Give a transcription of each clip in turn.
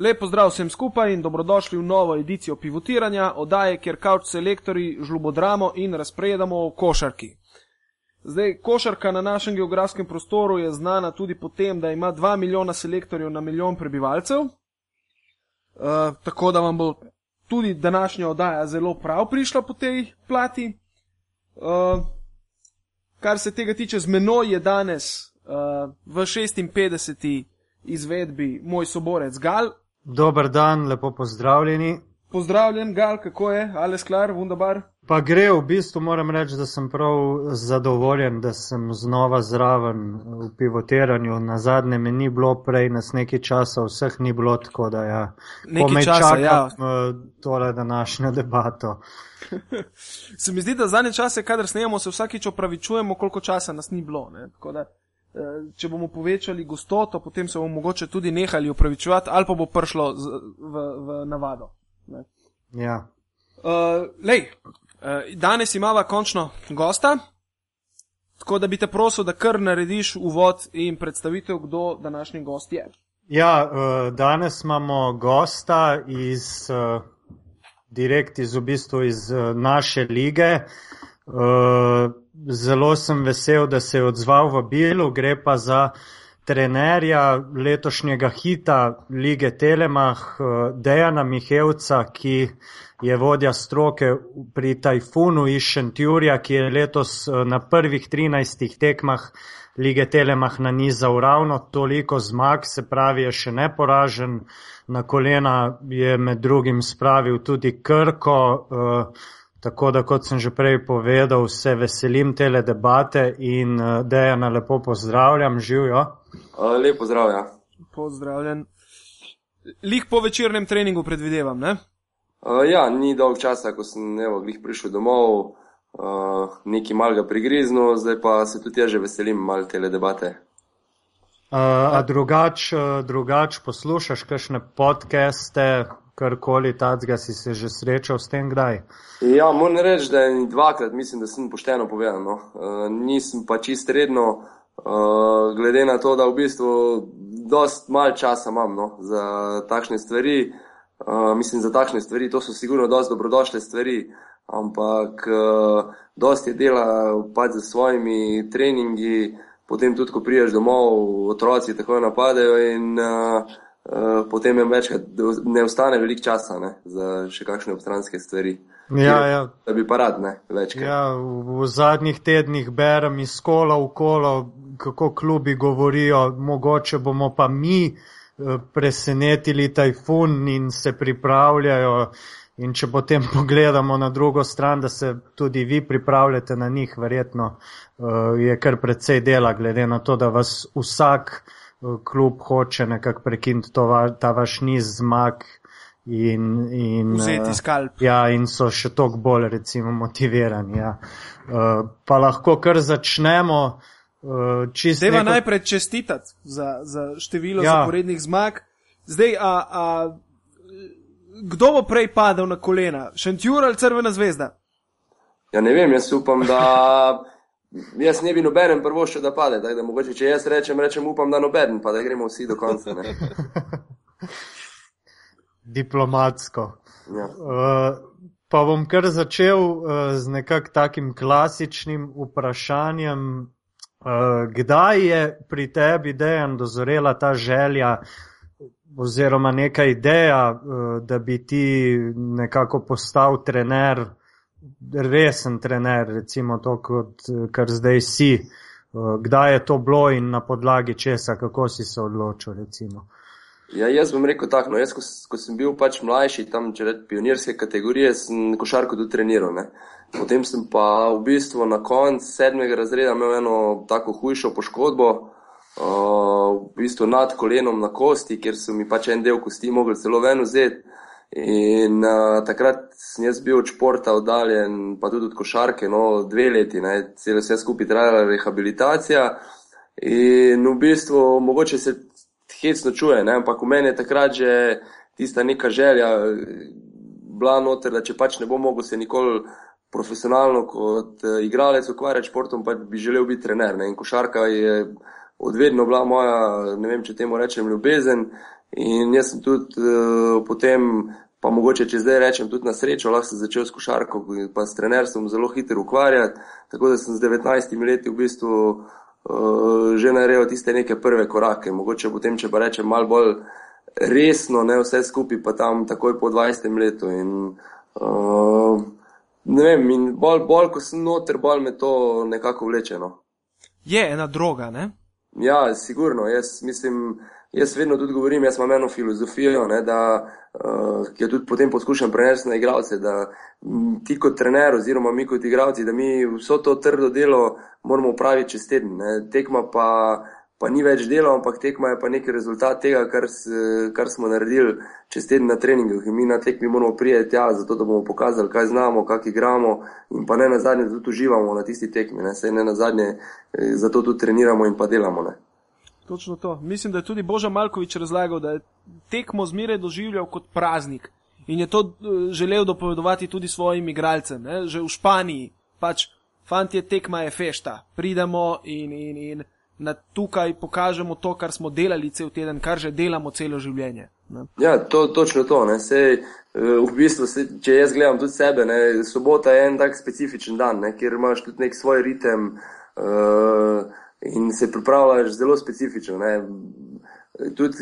Lepo zdrav vsem skupaj in dobrodošli v novo edicijo pivotiranja, oddaje, kjer kauč selektori žlubodramo in razpredamo o košarki. Zdaj, košarka na našem geografskem prostoru je znana tudi po tem, da ima 2 milijona selektorjev na milijon prebivalcev. Uh, tako da vam bo tudi današnja oddaja zelo prav prišla po tej plati. Uh, kar se tega tiče, z menoj je danes uh, v 56. izvedbi moj soborec Gal, Dober dan, lepo pozdravljeni. Pozdravljen, Gal, kako je, alles klar, wunderbar. Pa gre, v bistvu moram reči, da sem prav zadovoljen, da sem znova zraven v pivotiranju. Na zadnje me ni bilo, prej nas nekaj časa, vseh ni bilo, tako da ja. Nekaj časa, čakam, ja. eh, tole današnjo debato. Se mi zdi, da zadnje čase, kadar snemamo, se vsakič opravičujemo, koliko časa nas ni bilo. Ne? Tako da, če bomo povečali gostoto, potem se bomo mogoče tudi nehali opravičevati, ali pa bo prišlo z, v, v navado. Ne? Ja. Uh, lej, uh, danes imamo končno gosta, tako da bi te prosil, da kar narediš uvod in predstavitev, kdo današnji gost je. Ja, eh, danes imamo gosta iz, eh, direkt iz, v bistvu iz eh, naše lige. Eh, Zelo sem vesel, da se je odzval v Bilu, gre pa za trenerja letošnjega hita lige Telemah, eh, Dejana Mihevca, ki je vodja stroke pri Tajfunu iz Šentjurja, ki je letos eh, na prvih 13 tekmah lige Telemah nanizal ravno toliko zmag, se pravi, je še neporažen. Na kolena je med drugim spravil tudi Krko, eh, tako da, kot sem že prej povedal, se veselim tele debate in eh, Dejana lepo pozdravljam, živijo. Lepo zdrav, ja. Pozdravljen. Lih po večernem treningu predvidevam, ne? Uh, ja, ni dolg časa, ko sem evo, glih prišel domov, uh, nekaj malega prigriznil, zdaj pa se tudi jaz že veselim mal tele debate. Uh, a drugač, uh, drugač poslušaš kakšne podcaste, karkoli tacga si se že srečal s tem kdaj? Ja, moram reči, da je dvakrat, mislim, da sem pošteno povedal. No. Uh, nisem pa čist redno, uh, glede na to, da v bistvu dost mal časa imam no, za takšne stvari. Uh, mislim, za takšne stvari, to so sigurno dosti dobrodošle stvari, ampak uh, dosti je dela pač za svojimi treningi, potem tudi, ko priješ domov, otroci takoj napadajo in uh, uh, potem jim večkrat ne ostane veliko časa ne, za še kakšne obstranske stvari. Ja, ja. Da bi pa rad, ne, večkrat. Ja, v, v zadnjih tednih berem iz kola v kolo, kako klubi govorijo, mogoče bomo pa mi eh, presenetili tajfun in se pripravljajo. In če potem pogledamo na drugo stran, da se tudi vi pripravljate na njih, verjetno uh, je kar precej dela, glede na to, da vas vsak uh, klub hoče nekako prekiniti to, va, ta vaš niz zmag in, in, Vzeti skalp. ja, in so še toliko bolj recimo motivirani. Ja. Uh, pa lahko kar začnemo. Čist Deva neko- najprej čestitati za, za število Ja. zaporednih zmag. Zdaj, a, a, kdo bo prej padel na kolena? Šentjur ali Crvena zvezda? Ja, ne vem, jaz upam, da jaz ne bi nobenem prvoščil, da pade. Tako da mogoče, če jaz rečem, rečem upam, da nobeden, pa da gremo vsi do konca. Ne. Diplomatsko. Ja. Uh, pa bom kar začel uh, z nekak takim klasičnim vprašanjem. Uh, kdaj je pri tebi, Dejan, dozorela ta želja oziroma neka ideja, uh, da bi ti nekako postal trener, resen trener, recimo to, kot eh, kar zdaj si? Uh, kdaj je to bilo in na podlagi česa, kako si se odločil? Recimo? Ja, jaz bom rekel tako, no, jaz, ko, ko sem bil pač mlajši, tam če rečem pionirske kategorije, sem košarko tudi treniral. Ne. Potem sem pa v bistvu na koncu sedmega razreda imel eno tako hujšo poškodbo, uh, v bistvu nad kolenom na kosti, kjer so mi pač en del kosti mogli celo ven vzeti. In uh, takrat sem jaz bil od športa oddaljen, pa tudi od košarke, no, dve leti, ne, celo vse skupaj trajala rehabilitacija. In v bistvu mogoče se hecno čuje, ne? ampak v meni je takrat že tista neka želja eh, bila noter, da če pač ne bom mogel se nikoli profesionalno kot uh, igralec ukvarjati s športom, pa bi želel biti trener. Ne? In košarka je odvedno bila moja, ne vem, če temu rečem, ljubezen. In jaz sem tudi uh, potem, pa mogoče če zdaj rečem, tudi na srečo, lahko sem začel s košarko, pa s trenerstvom zelo hitro ukvarjati. Tako da sem z 19 leti v bistvu uh, že naredil tiste neke prve korake. Mogoče potem, če pa rečem malo bolj resno, ne vse skupaj, pa tam takoj po 20 letu. In, uh, ne vem, in bolj, bolj ko sem noter, bolj me to nekako vlečeno. Je ena droga, ne? Ja, sigurno. Jaz mislim, jaz vedno tudi govorim, jaz imam eno filozofijo, ne, da, uh, ki jo tudi potem poskušam prenesti na igralce, da m, ti kot trener oziroma mi kot igralci, da mi vso to trdo delo moramo upraviti čez teden. Ne. Tekma pa, pa ni več delo, ampak tekma je pa neki rezultat tega, kar, kar smo naredili čez teden na treningih. In mi na tekmi moramo prijeti tja, zato da bomo pokazali, kaj znamo, kak igramo in pa ne na zadnje, da tudi uživamo na tisti tekmi. Ne, ne na zadnje, eh, zato tudi treniramo in pa delamo. Ne. Točno to. Mislim, da je tudi Boža Malkovič razlagal, da je tekmo zmeraj doživljal kot praznik in je to eh, želel dopovedovati tudi svojim igralcem. Ne? Že v Španiji, pač, fanti, tekma je fešta, pridemo in, in, in na tukaj pokažemo to, kar smo delali cel teden, kar že delamo celo življenje. Ne? Ja, to, točno to. Sej, eh, v bistvu, se, če jaz gledam tudi sebe, ne, sobota je en tak specifičen dan, ne, kjer imaš tudi nek svoj ritem. Uh, in se pripravljaš zelo specifično. Ne. Tudi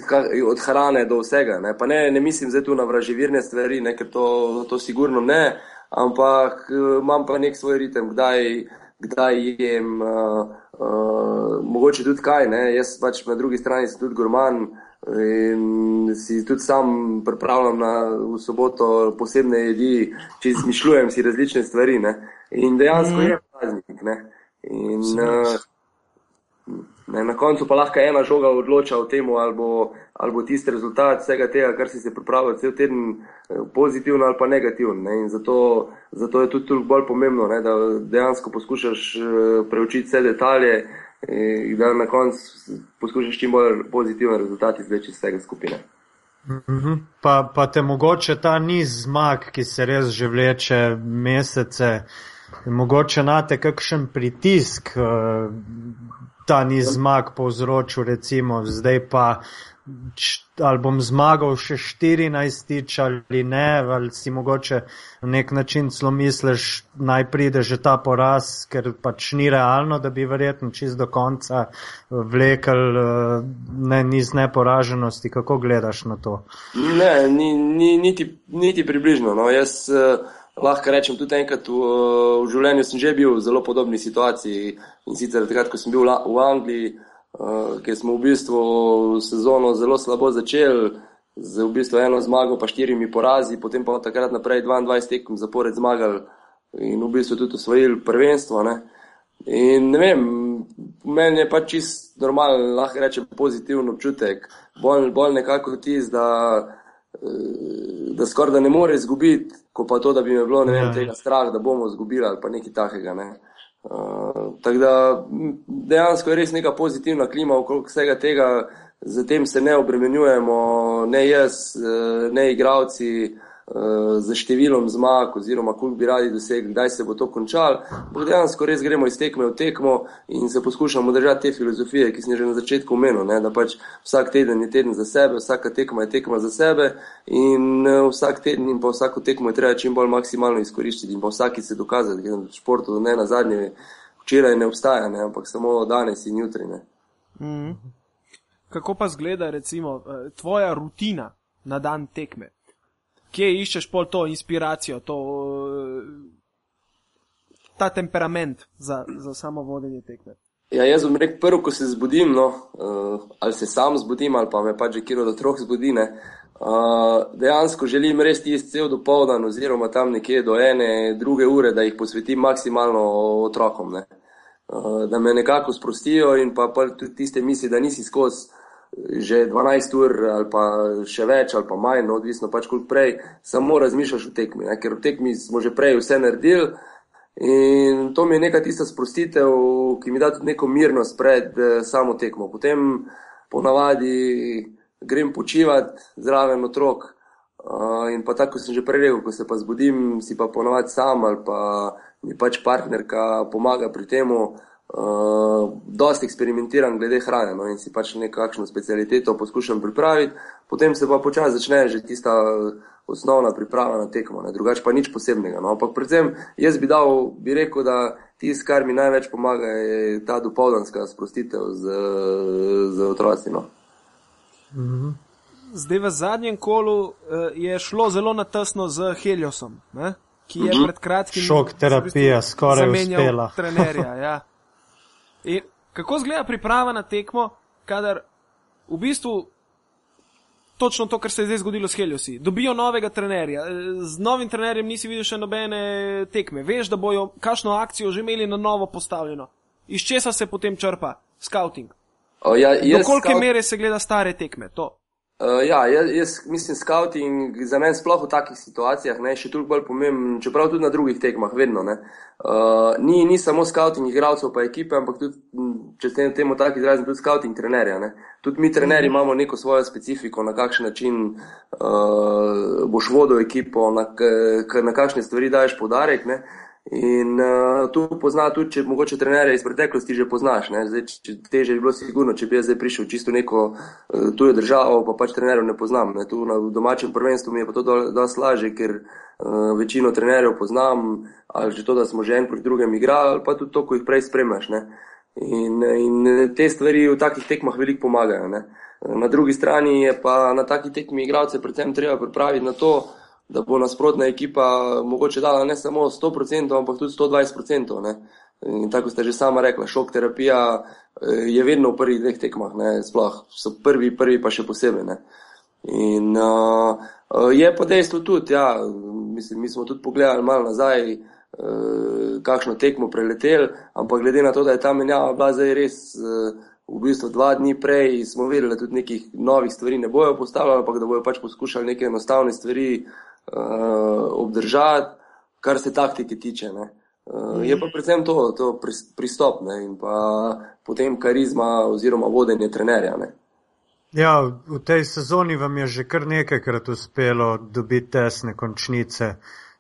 od hrane do vsega. Ne, ne, ne mislim zdaj tu na vraževirne stvari, ne, ker to, to sigurno ne, ampak imam pa nek svoj ritem, kdaj, kdaj jem, uh, uh, mogoče tudi kaj. Ne. Jaz pač na drugi strani sem tudi gorman in si tudi sam pripravljam na v soboto posebne jedi, če izmišljujem si različne stvari. Ne. In dejansko mm. je praznik. Ne. In, uh, Ne, na koncu pa lahko ena žoga odloča o tem, ali, ali bo tisti rezultat vsega tega, kar si se pripravil cel teden, eh, pozitiven ali pa negativen. Ne, zato, zato je tudi toliko bolj pomembno, ne, da dejansko poskušaš eh, preučiti vse detalje in da na koncu poskušaš čim bolj pozitiven rezultat izvleči iz vsega skupine. Mhm. Pa, pa te mogoče ta niz zmag, ki se res že vleče mesece, mogoče na te kakšen pritisk. Uh, ta ni zmag povzročil, recimo zdaj pa, ali bom zmagal še 14 ali ne, ali si mogoče na nek način celo misliš, naj pride že ta poraz, ker pač ni realno, da bi verjetno čist do konca vlekel ne, niz neporaženosti. Kako gledaš na to? Ne, ni, ni, niti, niti približno. No. Jaz, uh lahko rečem, tudi enkrat v, v življenju sem že bil v zelo podobni situaciji. In sicer takrat, ko sem bil v Angliji, uh, kjer smo v bistvu sezono zelo slabo začeli, z v bistvu eno zmago, pa štirimi porazi, potem pa od takrat naprej 22 tekem zapored zmagali in v bistvu tudi osvojili prvenstvo. Ne. In ne vem, meni je pač čist normalen, lahko rečem, pozitiven občutek, bolj, bolj nekako tisti, da, eh, da skoraj da ne more izgubiti ko pa to, da bi me bilo vem, ja. tega strah, da bomo izgubili ali pa nekaj takega. Ne. Uh, tako da dejansko je res neka pozitivna klima okrog vsega tega, zatem se ne obremenjujemo, ne jaz, eh, ne igravci. Eh, z številom zmag, oziroma koliko bi radi dosegli, kdaj se bo to končalo. Dejansko res gremo iz tekme v tekmo in se poskušamo držati te filozofije, ki sem že na začetku omenil, ne, da pač vsak teden je teden za sebe, vsaka tekma je tekma za sebe in uh, vsak teden in pa vsako tekmo je treba čim bolj maksimalno izkoriščiti in pa vsaki se dokazati, da v športu ne na zadnje včeraj ne obstaja, ne, ampak samo danes in jutri. Mm -hmm. Kako pa zgleda recimo eh, tvoja rutina na dan tekme? Kje iščeš pol to inspiracijo, to, ta temperament za, za samo vodenje tekme? Ja, jaz bom rekel, prvo, ko se zbudim, no, uh, ali se sam zbudim, ali pa me pač že kjer od otrok zbudi. Ne, uh, dejansko želim res tisti cel dopoldan, oziroma tam nekje do ene, druge ure, da jih posvetim maksimalno otrokom. Ne, uh, da me nekako sprostijo in pa, pa tudi tiste misli, da nisi skozi že 12 ur ali pa še več ali pa manj, no, odvisno pač koliko prej, samo razmišljaš o tekmi, ne? ker v tekmi smo že prej vse naredili. In to mi je neka tista sprostitev, ki mi da tudi neko mirnost pred eh, samo tekmo. Potem ponavadi grem počivati zraven otrok. Uh, in pa tako sem že prej rekel, ko se pa zbudim, si pa ponavadi sam ali pa mi pač partnerka pomaga pri tem, Uh, dosti eksperimentiram glede hrane no, in si pač nekakšno specialiteto poskušam pripraviti, potem se pa počasi začne že tista osnovna priprava na tekmo, ne, drugače pa nič posebnega. No. Ampak predvsem jaz bi dal, bi rekel, da tisto, kar mi največ pomaga, je ta dopoldanska sprostitev z, z otroci. No. -hmm. Zdaj v zadnjem kolu je šlo zelo na tesno z Heliosom, ne? ki je -hmm. pred kratkim. Šok terapija, skoraj uspela. trenerja, ja. In kako zgleda priprava na tekmo, kadar v bistvu točno to, kar se je zdaj zgodilo s Heliosi. Dobijo novega trenerja, z novim trenerjem nisi videl še nobene tekme, veš, da bojo kakšno akcijo že imeli na novo postavljeno. Iz česa se potem črpa scouting? Ja, Do kolike scout... mere se gleda stare tekme? To? Uh, ja, jaz, jaz mislim, scouting za meni sploh v takih situacijah ne, še toliko bolj pomemben, čeprav tudi na drugih tekmah, vedno. Uh, ni, ni samo scouting igralcev, pa ekipe, ampak tudi, če se temu tako izrazim, tudi scouting trenerja. Ne. Tudi mi trenerji mhm. imamo neko svojo specifiko, na kakšen način uh, boš vodil ekipo, na, na kakšne stvari daješ podarek. Ne. In uh, tu pozna tudi, če mogoče trenerje iz preteklosti že poznaš. Zdaj, če, teže bi bilo sigurno, če bi jaz zdaj prišel čisto neko uh, tujo državo, pa pač trenerjev ne poznam. Ne. Tu na domačem prvenstvu mi je pa to dosti lažje, ker uh, večino trenerjev poznam, ali že to, da smo že en proti drugem igrali, ali pa tudi to, ko jih prej spremljaš. In, in te stvari v takih tekmah veliko pomagajo. Ne. Na drugi strani je pa na takih tekmih igralce predvsem treba pripraviti na to, da bo nasprotna ekipa mogoče dala ne samo 100%, ampak tudi 120%. Ne. In tako ste že sama rekla, šok terapija eh, je vedno v prvih dveh tekmah, ne, sploh so prvi, prvi pa še posebej. Ne. In uh, je pa dejstvo tudi, ja, mislim, mi smo tudi pogledali malo nazaj, uh, kakšno tekmo preletel, ampak glede na to, da je ta menjava bila zdaj res. Uh, V bistvu dva dni prej smo vedeli, da tudi nekih novih stvari ne bojo postavljali, ampak da bojo pač poskušali neke enostavne stvari uh, uh, obdržati, kar se taktike tiče. Ne. Uh, je pa predvsem to, to pristop ne, in pa potem karizma oziroma vodenje trenerja. Ne. Ja, v tej sezoni vam je že kar nekajkrat uspelo dobiti tesne končnice.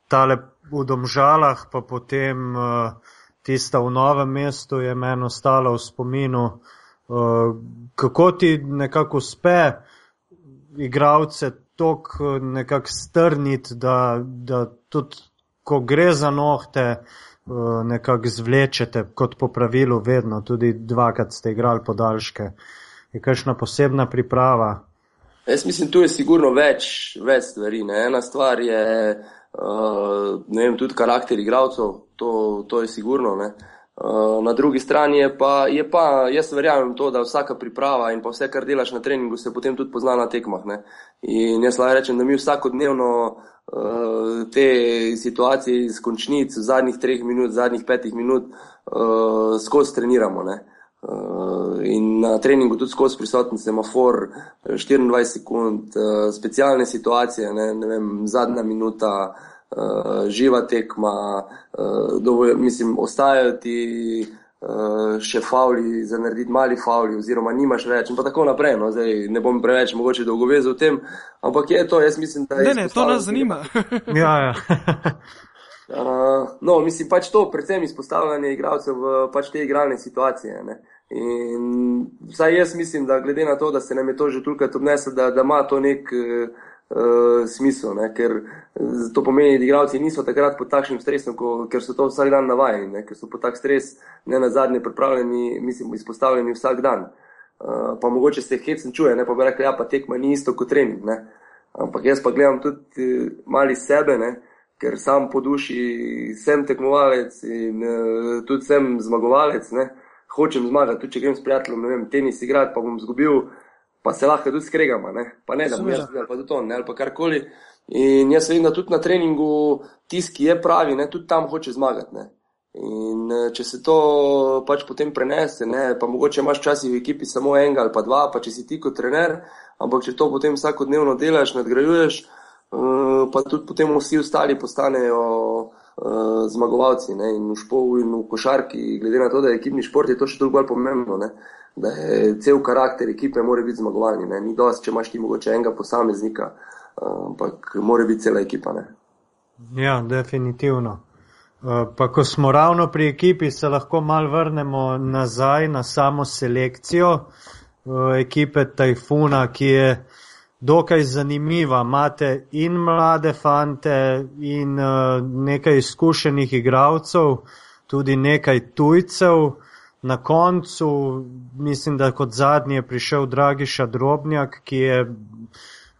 Tale v Domžalah, pa potem uh, tista v novem mestu je meni ostala v spominu. Uh, kako ti nekako uspe igravce tako eh, nekako strniti, da, da tudi ko gre za nohte, eh, nekako zvlečete, kot po pravilu, vedno, tudi dvakrat ste igrali podaljške. Je kakšna posebna priprava? Jaz mislim, tu je sigurno več, več stvari. Ne? Ena stvar je uh, vem, tudi karakter igralcev, to, to je sigurno. Ne? Eh, na drugi strani je pa, je pa, jaz verjamem to, da vsaka priprava in pa vse, kar delaš na treningu, se potem tudi pozna na tekmah. Ne? In jaz lahko rečem, da mi vsakodnevno uh, te situacije iz končnic, v zadnjih treh minut, zadnjih petih minut, uh, skozi treniramo. Uh, in na treningu tudi skozi prisoten semafor, 24 sekund, uh, specialne situacije, ne, ne vem, zadnja minuta, uh, živa tekma, uh, dovolj, mislim, ostajajo ti uh, še fauli, za narediti mali fauli, oziroma nimaš več in tako naprej. No, zdaj, ne bom preveč mogoče dolgovezel v tem, ampak je to, jaz mislim, da je. Ne, ne, to nas zanima. ja, ja. uh, no, mislim pač to, predvsem izpostavljanje igralcev v pač te igralne situacije. Ne. In vsaj jaz mislim, da glede na to, da se nam je to že tukaj odneslo, da, da ima to nek. Uh, uh, smisel, ne? ker eh, to pomeni, da igralci niso takrat pod takšnim stresom, ko, ker so to vsak dan navajeni, ne? ker so pod tak stres ne na zadnje pripravljeni, mislim, izpostavljeni vsak dan. Uh, pa mogoče se hecen čuje, ne pa bi rekli, ja, pa tekma ni isto kot trening. Ne? Ampak jaz pa gledam tudi mali sebe, ne? ker sam po duši sem tekmovalec in uh, tudi sem zmagovalec. Ne? Hočem zmagati, tudi če grem s prijateljem, ne vem, tenis igrati, pa bom izgubil pa se lahko tudi skregamo, ne? pa ne da bi jaz videl, pa tudi on, ali pa karkoli. In jaz vem, da tudi na treningu tisti, ki je pravi, ne, tudi tam hoče zmagati. Ne? In eh, če se to pač potem prenese, ne, pa mogoče imaš včasih v ekipi samo enega ali pa dva, pa če si ti kot trener, ampak če to potem vsakodnevno delaš, nadgrajuješ, eh, pa tudi potem vsi ostali postanejo uh, zmagovalci. Ne, in v špovu in v košarki, glede na to, da je ekipni šport, je to še toliko bolj pomembno. Ne da je cel karakter ekipe mora biti zmagovalni. Ne? Ni dosti, če imaš ti mogoče enega posameznika, ampak mora biti cela ekipa. Ne? Ja, definitivno. Pa ko smo ravno pri ekipi, se lahko mal vrnemo nazaj na samo selekcijo ekipe Tajfuna, ki je dokaj zanimiva. Imate in mlade fante, in nekaj izkušenih igralcev, tudi nekaj tujcev. Na koncu, mislim, da kot zadnji je prišel Dragiša Drobnjak, ki je,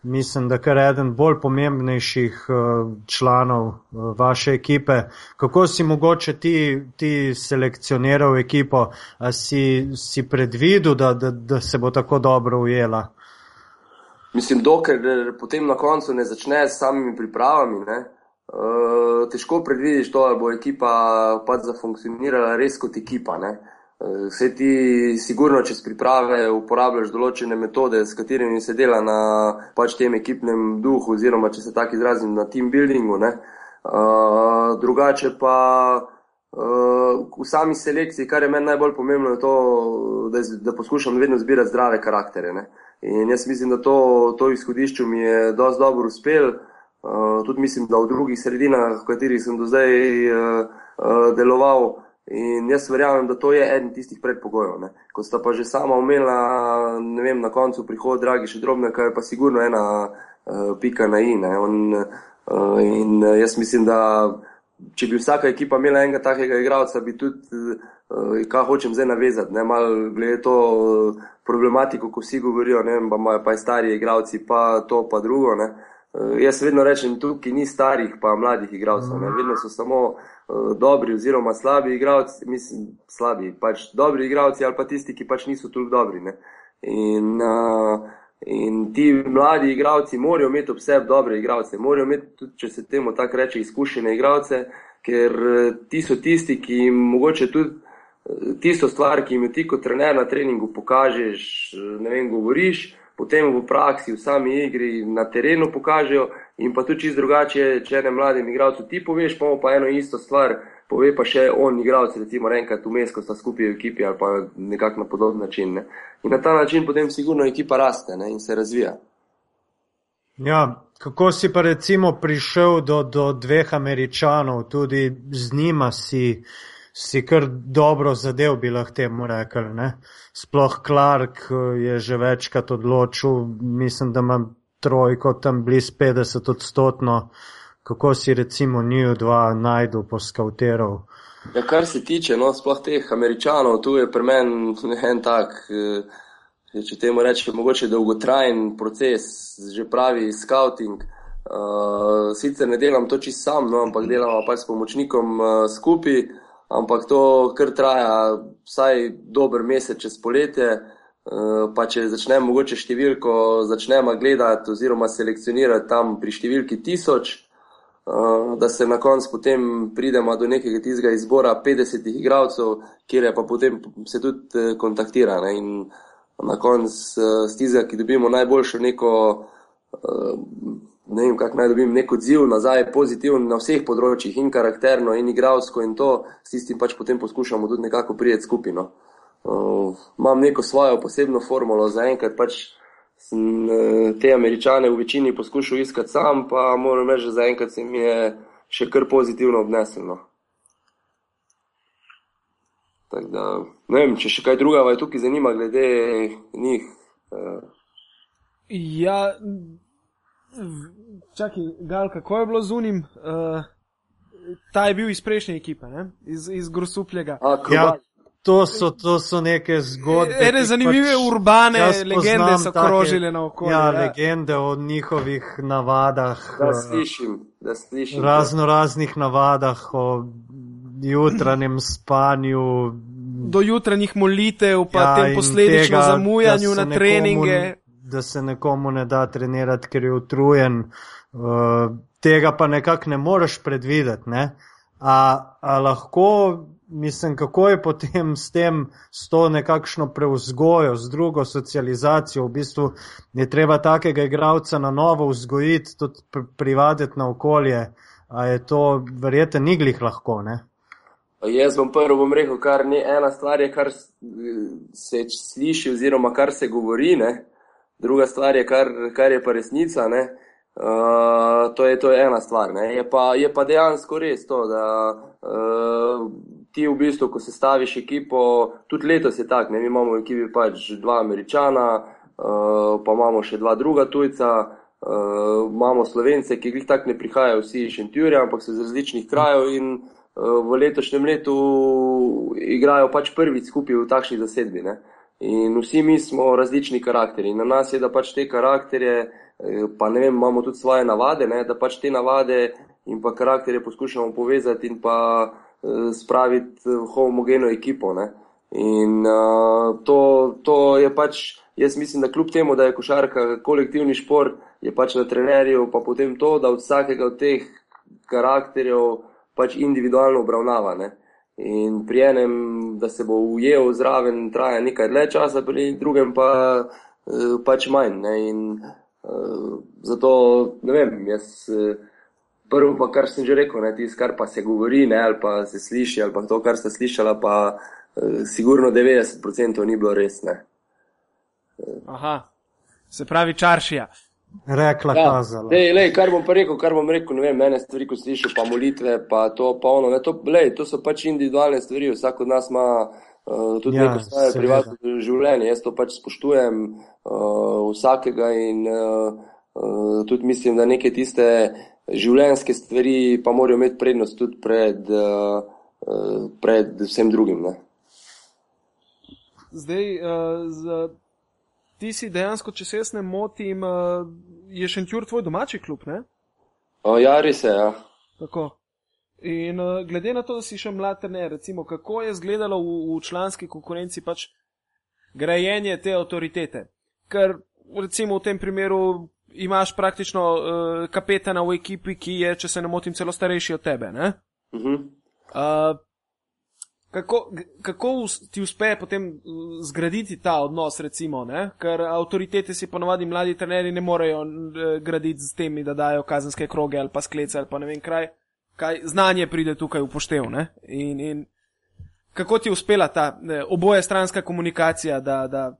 mislim, da kar eden bolj pomembnejših uh, članov uh, vaše ekipe. Kako si mogoče ti, ti selekcioniral ekipo, a si, si predvidel, da, da, da se bo tako dobro ujela? Mislim, dokler potem na koncu ne začne s samimi pripravami, ne, uh, težko predvidiš to, da bo ekipa pač zafunkcionirala res kot ekipa. Ne. Vse ti, sigurno, čez priprave uporabljaš določene metode, s katerimi se dela na pač tem ekipnem duhu, oziroma, če se tako izrazim, na team buildingu. Uh, drugače pa uh, v sami selekciji, kar je meni najbolj pomembno, je to, da, da poskušam vedno zbirati zdrave karaktere. Ne. In jaz mislim, da to, to izhodišče mi je dosti dobro uspel. Uh, tudi mislim, da v drugih sredinah, v katerih sem do zdaj uh, uh, deloval. In jaz verjamem, da to je eden tistih predpogojev. Ne. Ko sta pa že sama omenila, ne vem, na koncu prihod, dragi še drobne, kaj je pa sigurno ena uh, pika na in. On, uh, in jaz mislim, da če bi vsaka ekipa imela enega takega igralca, bi tudi, uh, kaj hočem zdaj navezati, ne mal glede to. Uh, problematiko, ko vsi govorijo, da imajo pa stari igravci, pa to, pa drugo. Ne. Uh, jaz vedno rečem, tukaj ni starih, pa mladih igralcev. Ne. Vedno so samo uh, dobri, oziroma slabi igralci, mislim, slabi, pač dobri igralci ali pa tisti, ki pač niso toliko dobri. In, uh, in ti mladi igralci morajo imeti ob sebi dobre igralce, morajo imeti tudi, če se temu tako reče, izkušene igralce, ker ti so tisti, ki jim mogoče tudi tisto stvar, ki jim jo ti kot trener na treningu pokažeš, ne vem, govoriš, potem v praksi, v sami igri, na terenu pokažejo in pa tudi čisto drugače, če ne mladim igralcu ti poveš, pa pa eno isto stvar, pove pa še on igralec, recimo enkrat vmes, ko sta skupaj v ekipi ali pa nekako na podoben način. Ne. In na ta način potem sigurno ekipa raste ne, in se razvija. Ja, kako si pa recimo prišel do, do dveh američanov, tudi z njima si si kar dobro zadev, bi lahko temu rekel. Ne? Sploh Clark eh, je že večkrat odločil, mislim, da ima trojko tam blizu 50 odstotno. Kako si recimo njiju dva najdu po skauterov? Ja, kar se tiče, no, sploh teh američanov, tu je pri meni en tak, eh, če temu rečem, mogoče dolgotrajen proces, že pravi scouting. Uh, sicer ne delam to čisto sam, no, ampak delamo pa s pomočnikom uh, skupaj ampak to kar traja vsaj dober mesec čez poletje. Eh, pa če začnemo mogoče številko, začnemo gledati oziroma selekcionirati tam pri številki tisoč, eh, da se na koncu potem pridemo do nekega tistega izbora 50 igralcev, kjer je pa potem se tudi eh, kontaktira. Ne? In na koncu tistega, ki dobimo najboljšo neko ne vem, kako naj dobim nek odziv nazaj, pozitiven na vseh področjih, in karakterno, in igravsko, in to s tistim pač potem poskušamo tudi nekako prijeti skupino. Uh, imam neko svojo posebno formulo, zaenkrat pač sem uh, te američane v večini poskušal iskati sam, pa moram reči, da zaenkrat se mi je še kar pozitivno obneseno. Da, ne vem, če še kaj druga, vaj tukaj zanima glede njih. Uh. Ja, Čakaj, Gal, kako je bilo z unim? Uh, ta je bil iz prejšnje ekipe, ne? iz, iz Grosupljega. Ja, to, so, to so neke zgodbe. Ene zanimive pač urbane legende so krožile na okolje. Ja, ja, legende o njihovih navadah. Da slišim, da slišim. Razno raznih navadah o jutranjem spanju. Do jutranjih molitev, pa ja, tem posledično zamujanju na treninge. Da se nekomu ne da trenirati, ker je utrujen, uh, tega pa nekako ne moreš predvideti. Ne? A, a lahko, mislim, kako je potem s tem, s to nekakšno preuzgojo, z drugo socializacijo, v bistvu je treba takega igralca na novo vzgojiti, tudi privaditi na okolje. A je to verjete niglih lahko, ne? Jaz bom prvo bom rekel, kar ni ena stvar, je, kar se sliši oziroma kar se govori, ne? Druga stvar je, kar, kar je pa resnica. Ne? Uh, to, je, to je ena stvar. Je pa, je pa dejansko res to, da uh, ti v bistvu, ko se staviš ekipo, tudi letos je tako, mi imamo v ekipi pač dva američana, uh, pa imamo še dva druga tujca, uh, imamo slovence, ki jih tako ne prihajajo vsi iz Šentjurja, ampak so iz različnih krajev in uh, v letošnjem letu igrajo pač prvič skupaj v takšni zasedbi. Ne? In vsi mi smo različni karakteri. Na nas je, da pač te karakterje Eh, pa ne vem, imamo tudi svoje navade, ne, da pač te navade in pa karakterje poskušamo povezati in pa uh, spraviti v homogeno ekipo. Ne. In uh, to, to je pač, jaz mislim, da kljub temu, da je košarka kolektivni šport, je pač na trenerju pa potem to, da od vsakega od teh karakterjev pač individualno obravnava. Ne. In pri enem, da se bo ujel zraven, traja nekaj dlje časa, pri drugem pa, uh, pač manj. Ne. In Uh, zato ne vem, jaz uh, prvo, pa, kar sem že rekel, ne, tis, kar pa se govori, ne, ali pa se sliši, ali pa to, kar ste slišali, pa uh, sigurno 90% ni bilo res. Ne. Aha, se pravi čaršija. Rekla, ja, kazala. Dej, lej, kar bom pa rekel, kar bom rekel, ne vem, mene stvari, ko slišiš, pa molitve, pa to polno, ne, to, lej, to so pač individualne stvari, vsak od nas ima uh, tudi ja, neko svoje privatno življenje, jaz to pač spoštujem, uh, vsakega in uh, uh, tudi mislim, da neke tiste življenjske stvari pa morajo imeti prednost tudi pred, uh, uh, pred vsem drugim. Ne. Zdaj, uh, z, ti si dejansko, če se jaz ne motim, uh, je Šentjur tvoj domači klub, ne? O, ja, res je, ja. Tako. In uh, glede na to, da si še mlad, ne, recimo, kako je izgledalo v, v članski konkurenci pač grajenje te avtoritete? ker recimo v tem primeru imaš praktično uh, kapetana v ekipi, ki je, če se ne motim, celo starejši od tebe. Uh -huh. uh, kako, kako ti uspe potem eh, zgraditi ta odnos, recimo, ne? ker avtoritete si ponovadi mladi trenerji ne morejo uh, graditi z temi, da dajo kazenske kroge ali pa sklece ali pa ne vem kraj, kaj znanje pride tukaj upoštev. In, in kako ti je uspela ta ne, oboje stranska komunikacija, da, da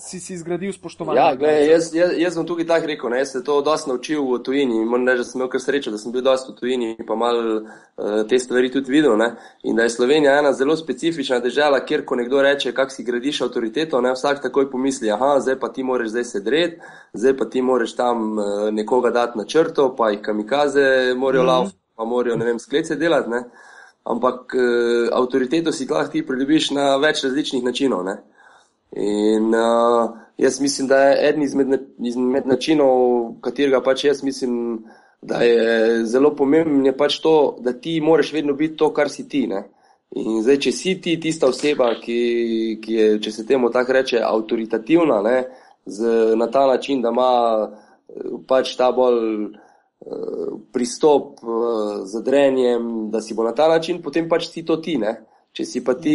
si si zgradil spoštovanje. Ja, gledaj, jaz, jaz, jaz sem tukaj tako rekel, ne, jaz sem to dosti naučil v tujini. Moram reči, da sem imel kar srečo, da sem bil dosti v tujini in pa mal uh, te stvari tudi videl. Ne. In da je Slovenija ena zelo specifična država, kjer ko nekdo reče, kak si gradiš avtoriteto, ne, vsak takoj pomisli, aha, zdaj pa ti moraš zdaj sedret, zdaj pa ti moraš tam uh, nekoga dati na črto, pa jih kamikaze morajo mm -hmm. lav, pa morajo, ne vem, sklece delati. Ne. Ampak uh, avtoriteto si lahko ti pridobiš na več različnih načinov. Ne. In uh, jaz mislim, da je eden izmed, izmed načinov, katerega pač jaz mislim, da je zelo pomemben, je pač to, da ti moraš vedno biti to, kar si ti. Ne? In zdaj, če si ti tista oseba, ki, ki je, če se temu tako reče, avtoritativna, ne, z, na ta način, da ima pač ta bolj uh, pristop uh, z drenjem, da si bo na ta način, potem pač si to ti. Ne. Če si pa ti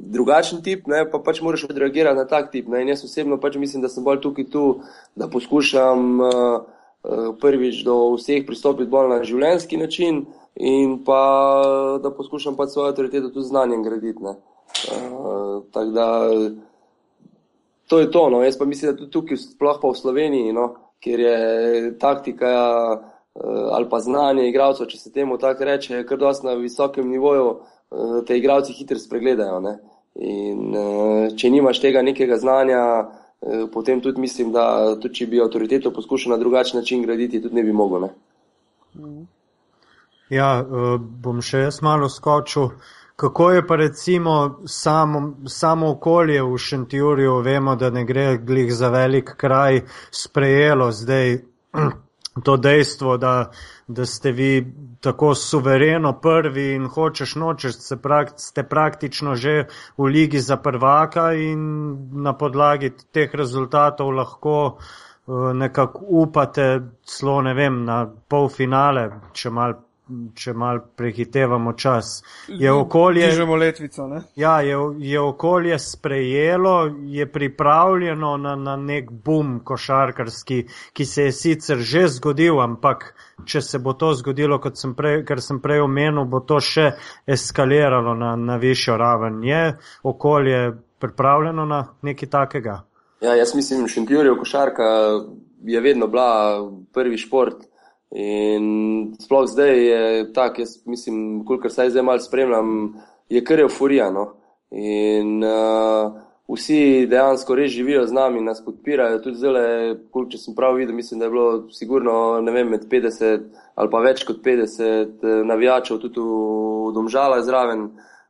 drugačen tip, ne, pa pač moraš odreagirati na tak tip. Ne. In jaz osebno pač mislim, da sem bolj tukaj tu, da poskušam uh, prvič do vseh pristopiti bolj na življenjski način in pa da poskušam pač svojo avtoriteto tudi znanjem graditi. Uh, Tako da to je to. No. Jaz pa mislim, da tudi tukaj, sploh pa v Sloveniji, no, kjer je taktika uh, ali pa znanje igralcev, če se temu tako reče, kar dosti na visokem nivoju. Eh, te igravci hitro spregledajo. Ne? In eh, če nimaš tega nekega znanja, eh, potem tudi mislim, da tudi če bi avtoriteto poskušal na drugačen način graditi, tudi ne bi mogel. Ne? Ja, bom še jaz malo skočil. Kako je pa recimo samo, samo okolje v Šentjurju, vemo, da ne gre glih za velik kraj, sprejelo zdaj to dejstvo, da da ste vi tako suvereno prvi in hočeš nočeš, ste praktično že v ligi za prvaka in na podlagi teh rezultatov lahko eh, nekako upate, celo ne vem, na polfinale, če mal če mal prehitevamo čas. Je okolje, letvico, ne? ja, je, je okolje sprejelo, je pripravljeno na, na nek bum košarkarski, ki se je sicer že zgodil, ampak če se bo to zgodilo, kot sem prej, ker sem prej omenil, bo to še eskaliralo na, na višjo raven. Je okolje pripravljeno na nekaj takega? Ja, jaz mislim, Šentjurjev košarka je vedno bila prvi šport. In sploh zdaj je tako, jaz mislim, kolikor se zdaj malo spremljam, je kar euforija. No? In uh, vsi dejansko res živijo z nami, nas podpirajo. Tudi zdaj, če sem prav videl, mislim, da je bilo sigurno vem, med 50 ali pa več kot 50 eh, navijačev, tudi v Domžala zraven,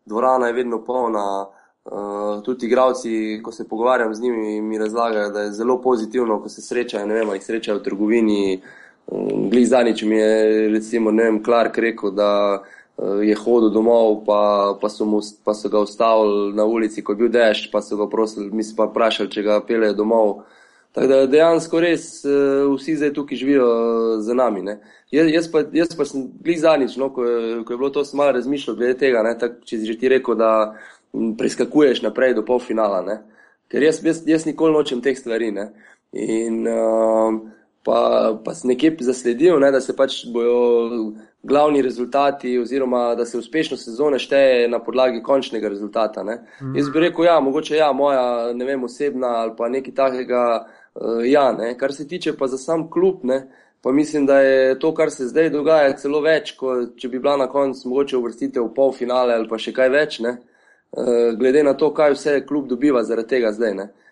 dvorana je vedno polna. Uh, tudi igravci, ko se pogovarjam z njimi, mi razlagajo, da je zelo pozitivno, ko se srečajo, ne vem, jih srečajo v trgovini. Um, Glej zadnjič mi je, recimo, ne vem, Clark rekel, da uh, je hodil domov, pa, pa, so mu, pa so ga ustavili na ulici, ko je bil dež, pa so ga prosili, mi pa vprašali, če ga pelejo domov. Tako da dejansko res uh, vsi zdaj tukaj živijo za nami. Ne. Jaz, jaz, pa, jaz pa sem glej zadnjič, no, ko, ko je bilo to, sem malo razmišljal glede tega, ne, tak, če si že ti rekel, da preskakuješ naprej do polfinala. Ne? Ker jaz, jaz, jaz nikoli nočem teh stvari. Ne? In uh, pa, pa sem nekje zasledil, ne, da se pač bojo glavni rezultati, oziroma da se uspešno sezone šteje na podlagi končnega rezultata. Mm. Jaz bi rekel, ja, mogoče ja, moja ne vem, osebna ali pa nekaj takega. Uh, ja, ne. Kar se tiče pa za sam klub. Ne, Pa mislim, da je to, kar se zdaj dogaja, celo več, kot če bi bila na koncu mogoče uvrstitev v polfinale ali pa še kaj več. Uh, Eh, glede na to, kaj vse klub dobiva zaradi tega zdaj. Ne. Eh,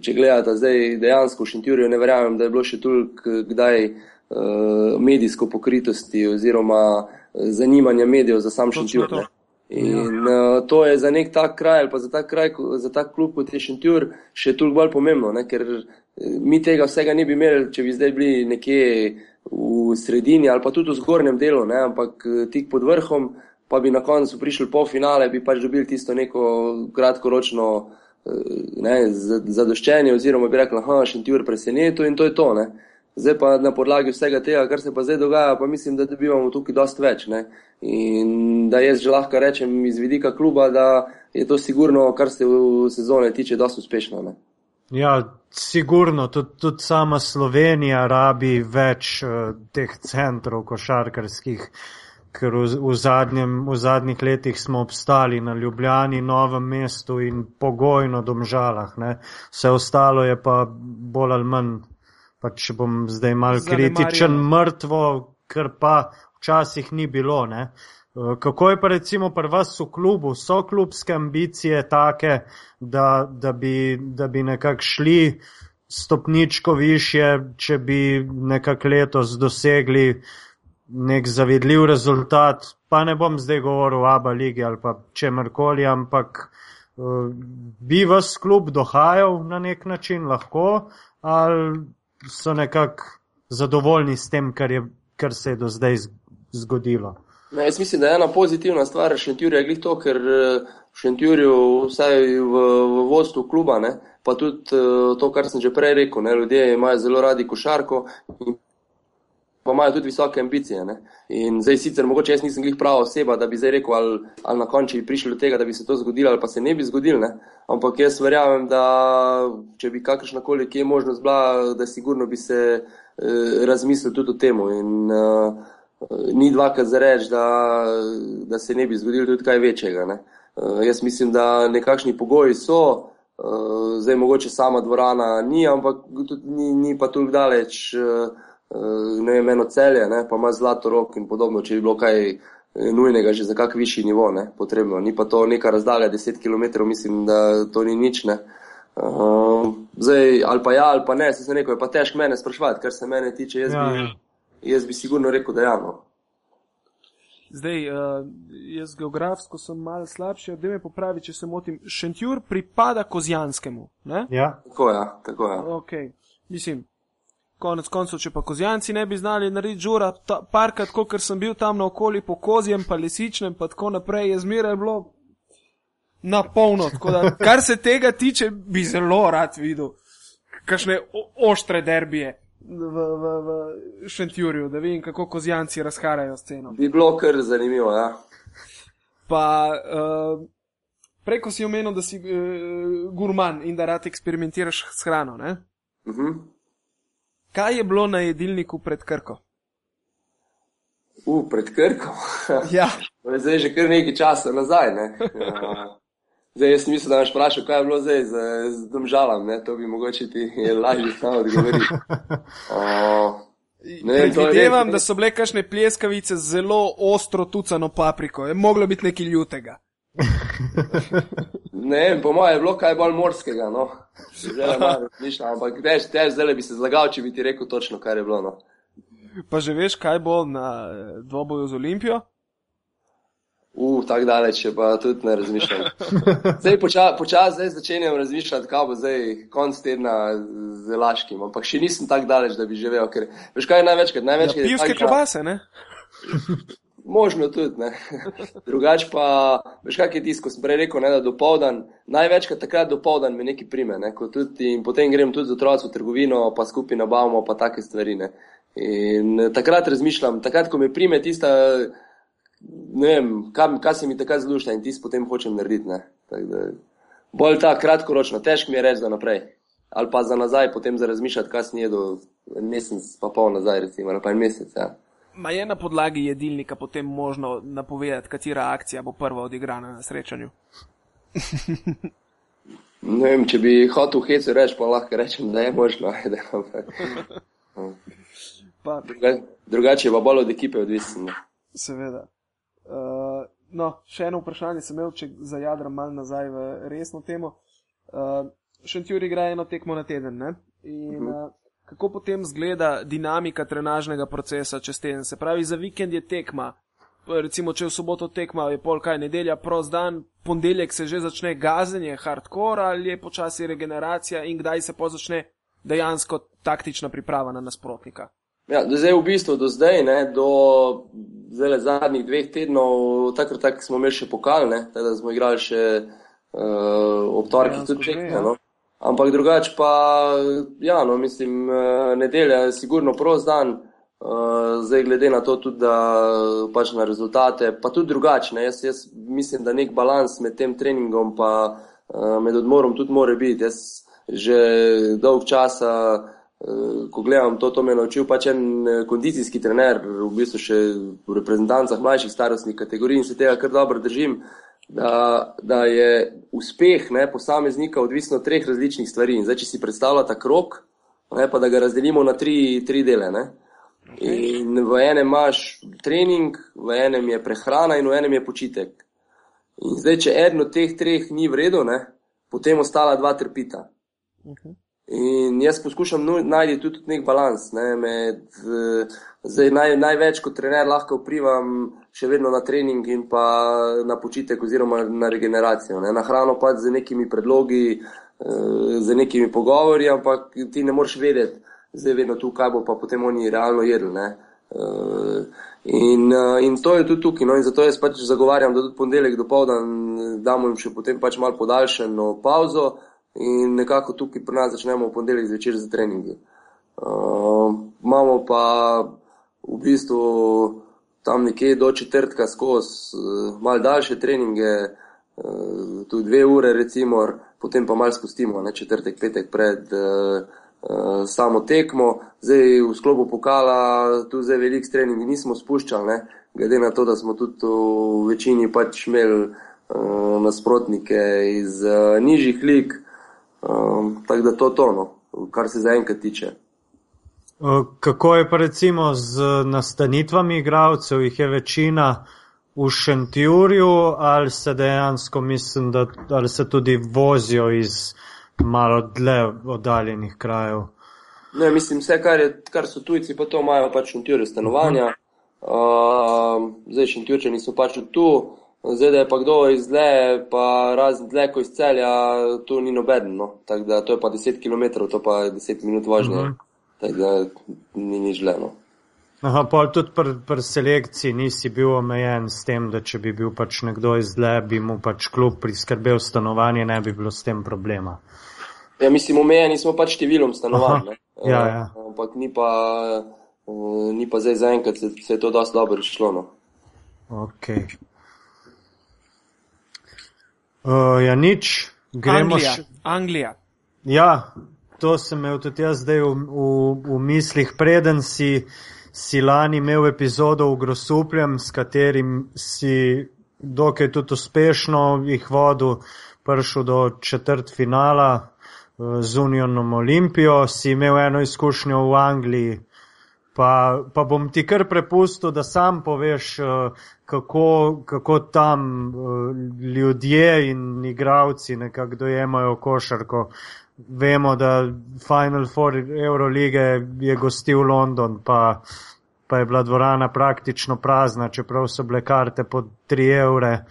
če gledate zdaj dejansko v Šentjurju, ne verjamem, da je bilo še toliko kdaj eh, medijsko pokritosti oziroma zanimanja medijev za sam Šentjur. In uh, to je za nek tak kraj ali pa za tak, kraj, za tak klub kot je Šentjur še toliko bolj pomembno, ne? ker mi tega vsega ne bi imeli, če bi zdaj bili nekje v sredini ali pa tudi v zgornjem delu, ne? ampak tik pod vrhom, pa bi na koncu prišli po finale, bi pač dobili tisto neko kratkoročno eh, ne, zadoščenje, oziroma bi rekli, da je Šentjur presenetil in to je to. Ne. Zdaj pa na podlagi vsega tega, kar se pa zdaj dogaja, pa mislim, da dobivamo tukaj dosti več. Ne. In da jaz že lahko rečem iz vidika kluba, da je to sigurno, kar se v sezone tiče, dosti uspešno. Ne. Ja, sigurno, tudi, tudi sama Slovenija rabi več uh, teh centrov košarkarskih. Uh, ker v, v, zadnjem, v zadnjih letih smo obstali na Ljubljani, Novem mestu in pogojno domžalah. Ne. Vse ostalo je pa bolj ali manj, pa če bom zdaj mal kritičen, mrtvo, ker pa včasih ni bilo. Ne. Kako je pa recimo pri vas v klubu? So klubske ambicije take, da, da bi, da bi nekako šli stopničko više, če bi nekako letos dosegli nek zavidljiv rezultat, pa ne bom zdaj govoril o Abu Leiji ali pa čemrkoli, ampak uh, bi vas klub dohajal na nek način lahko, ali so nekako zadovoljni s tem, kar, je, kar se je do zdaj zgodilo. Ne, jaz mislim, da je ena pozitivna stvar Šentjurja glih to, ker eh, v Šentjurju, vsaj v, v vodstvu kluba, ne, pa tudi eh, to, kar sem že prej rekel, ne, ljudje imajo zelo radi košarko in pa imajo tudi visoke ambicije. Ne? In zdaj sicer mogoče jaz nisem glih prava oseba, da bi zdaj rekel, ali, ali na koncu bi prišli do tega, da bi se to zgodilo, ali pa se ne bi zgodilo. Ne? Ampak jaz verjamem, da če bi kakršna koli kje možnost bila, da sigurno bi se eh, razmislil tudi o tem. In eh, ni dvakrat za reči, da, da se ne bi zgodilo tudi kaj večjega. Eh, jaz mislim, da nekakšni pogoji so. Uh, zdaj, mogoče sama dvorana ni, ampak tudi ni, ni pa toliko daleč uh, ne vem, eno celje, ne, pa ima zlato rok in podobno, če bi bilo kaj eh, nujnega že za kak višji nivo, ne, potrebno. Ni pa to neka razdalja 10 km, mislim, da to ni nič, ne. Uh, zdaj, ali pa ja, ali pa ne, se sem rekel, je pa težko mene sprašvati, kar se mene tiče, jaz, ja, bi, ja. jaz bi sigurno rekel, da ja. No. Zdaj, uh, jaz geografsko sem malo slabši, da me popravi, če se motim. Šentjur pripada Kozjanskemu. Ne? Ja, tako je. Ja, tako je. Okay. Mislim, konec koncev, če pa kozjanci ne bi znali narediti žura, parkrat, kot sem bil tam naokoli po kozjem, pa lesičnem, pa tako naprej, je zmeraj bilo na polno. Da, kar se tega tiče, bi zelo rad videl, kakšne oštre derbije. V, v, v Šentjurju, da vidim, kako kozjanci razharajo sceno. Bi bilo kar zanimivo, ja. Pa uh, preko si omenil, da si uh, gurman in da rad eksperimentiraš s hrano, ne? Uh mhm. -huh. Kaj je bilo na jedilniku pred Krko? U, pred Krko. ja. Zdaj je že kar nekaj časa nazaj. Ne? Ja. Zdaj, jaz nisem da me vprašal, kaj je bilo zdaj z, z domžalam, ne? to bi mogoče ti lažje samo odgovoriti. Predvidevam, da so bile kakšne pleskavice z zelo ostro tucano papriko, je moglo biti nekaj ljutega. Ne, po mojem je bilo kaj bolj morskega, no. Zdaj, malo, mišljam, ampak tež, tež, zdaj bi se zlagal, če bi ti rekel točno, kaj je bilo. No. Pa že veš, kaj bo na eh, dvoboju z Olimpijo? Uf, tako daleč, pa tudi ne razmišljam. Zdaj počasi poča, začenjam razmišljati, kaj bo zdaj konc tedna z Laškim, ampak še nisem tako daleč, da bi živel. Ker, veš kaj je največkrat? največkrat ja, pivske klobase, ne? Možno tudi, ne. Drugač pa, veš kaj je tisto, ko sem prej rekel, ne, da do povdan, največkrat takrat do povdan me neki prime, ne, tudi, in potem grem tudi z otroci v trgovino, pa skupaj nabavimo, pa take stvari, ne. In takrat razmišljam, takrat, ko me prime tista, ne vem, kaj, kaj se mi takrat zlušta in tisto potem hočem narediti. Da, bolj ta kratkoročno, težko mi je reči za naprej. Ali pa za nazaj, potem za razmišljati, kaj snije do mesec, pa pol nazaj, recimo, ali pa en mesec. Ja. Ma je na podlagi jedilnika potem možno napovedati, katera akcija bo prva odigrana na srečanju? ne vem, če bi hotel hecu reči, pa lahko rečem, da je možno. Druga, drugače pa bolj od ekipe odvisno. Seveda. Uh, no, še eno vprašanje sem imel, če zajadram malo nazaj v resno temo. Uh, Šentjur igra eno tekmo na teden. Ne? In uh, kako potem zgleda dinamika trenažnega procesa čez teden? Se pravi, za vikend je tekma. Recimo, če v soboto tekma je pol kaj nedelja, prost dan, ponedeljek se že začne gazenje, hardcore ali je počasi regeneracija in kdaj se pa začne dejansko taktična priprava na nasprotnika. Ja, zdaj v bistvu do zdaj, ne, do zdaj zadnjih dveh tednov, takrat tak smo imeli še pokal, ne, da smo igrali še uh, ob torkih tudi čekne. Ja. No. Ampak drugače pa, ja, no, mislim, uh, nedelja je sigurno prost dan, uh, zdaj glede na to tudi, da pač na rezultate, pa tudi drugačne. Jaz, jaz mislim, da nek balans med tem treningom pa uh, med odmorom tudi more biti. Jaz že dolg časa Eh, ko gledam to, to me je naučil pač en eh, kondicijski trener, v bistvu še v reprezentancah mlajših starostnih kategorij in se tega kar dobro držim, da, da je uspeh ne, posameznika odvisen od treh različnih stvari. In zdaj, če si predstavljate krok, ne, pa da ga razdelimo na tri, tri dele. Ne. In v enem imaš trening, v enem je prehrana in v enem je počitek. In zdaj, če eno od teh treh ni vredno, potem ostala dva trpita. Uh -huh. In jaz poskušam najti tudi nek balans. Ne, med, zdaj, naj, največ kot trener lahko vplivam še vedno na trening in pa na počitek oziroma na regeneracijo. Ne, na hrano pa z nekimi predlogi, eh, z nekimi pogovori, ampak ti ne moreš vedeti, zdaj vedno tu, kaj bo pa potem oni realno jedli. Ne. Eh, in, eh, in to je tudi tukaj. No, in zato jaz pač zagovarjam, da tudi ponedeljek do povdan damo jim še potem pač malo podaljšeno pauzo in nekako tukaj pri nas začnemo v ponedeljek zvečer za treningi. Uh, imamo pa v bistvu tam nekje do četrtka skozi uh, mal daljše treninge, uh, tu dve ure recimo, potem pa mal spustimo, ne četrtek, petek pred uh, uh, samo tekmo. Zdaj v sklopu pokala tu zdaj velik trening nismo spuščali, ne, glede na to, da smo tudi v večini pač imeli uh, nasprotnike iz uh, nižjih lig. Um, tako da to je to, no, kar se zaenkrat tiče. Kako je pa recimo z nastanitvami igralcev, jih je večina v Šentjurju ali se dejansko mislim, da ali se tudi vozijo iz malo dlje oddaljenih krajev? Ne, mislim, vse, kar, je, kar so tujci, pa to imajo pač v Šentjurju stanovanja. Uh, zdaj Šentjurčani so pač tu. Zdaj, da je pa kdo iz dle, pa razen dle, ko iz celja, tu ni noben. No. Tako da to je pa 10 km, to pa je 10 minut vožnje. Uh mhm. -huh. Tako da ni nič želeno. Aha, pa tudi pri pr selekciji nisi bil omejen s tem, da če bi bil pač nekdo iz dle, bi mu pač klub priskrbel stanovanje, ne bi bilo s tem problema. Ja, mislim, omejeni smo pač številom stanovanj. Ja, ja. Ampak ni pa, ni pa zdaj zaenkrat, se, se je to dosti dobro išlo. No. Okay. Uh, ja, nič, gremo Anglija. Š... Anglija. Ja, to sem imel tudi jaz zdaj v, v, v mislih, preden si, si lani imel epizodo v Grosupljem, s katerim si dokaj tudi uspešno jih vodil, prišel do četrt finala uh, z Unionom Olimpijo, si imel eno izkušnjo v Angliji. Pa, pa bom ti kar prepustil, da sam poveš, kako, kako tam ljudje in igravci nekako dojemajo košarko. Vemo, da Final Four Eurolige je gostil London, pa pa je bila dvorana praktično prazna, čeprav so bile karte po 3 evre. Eh,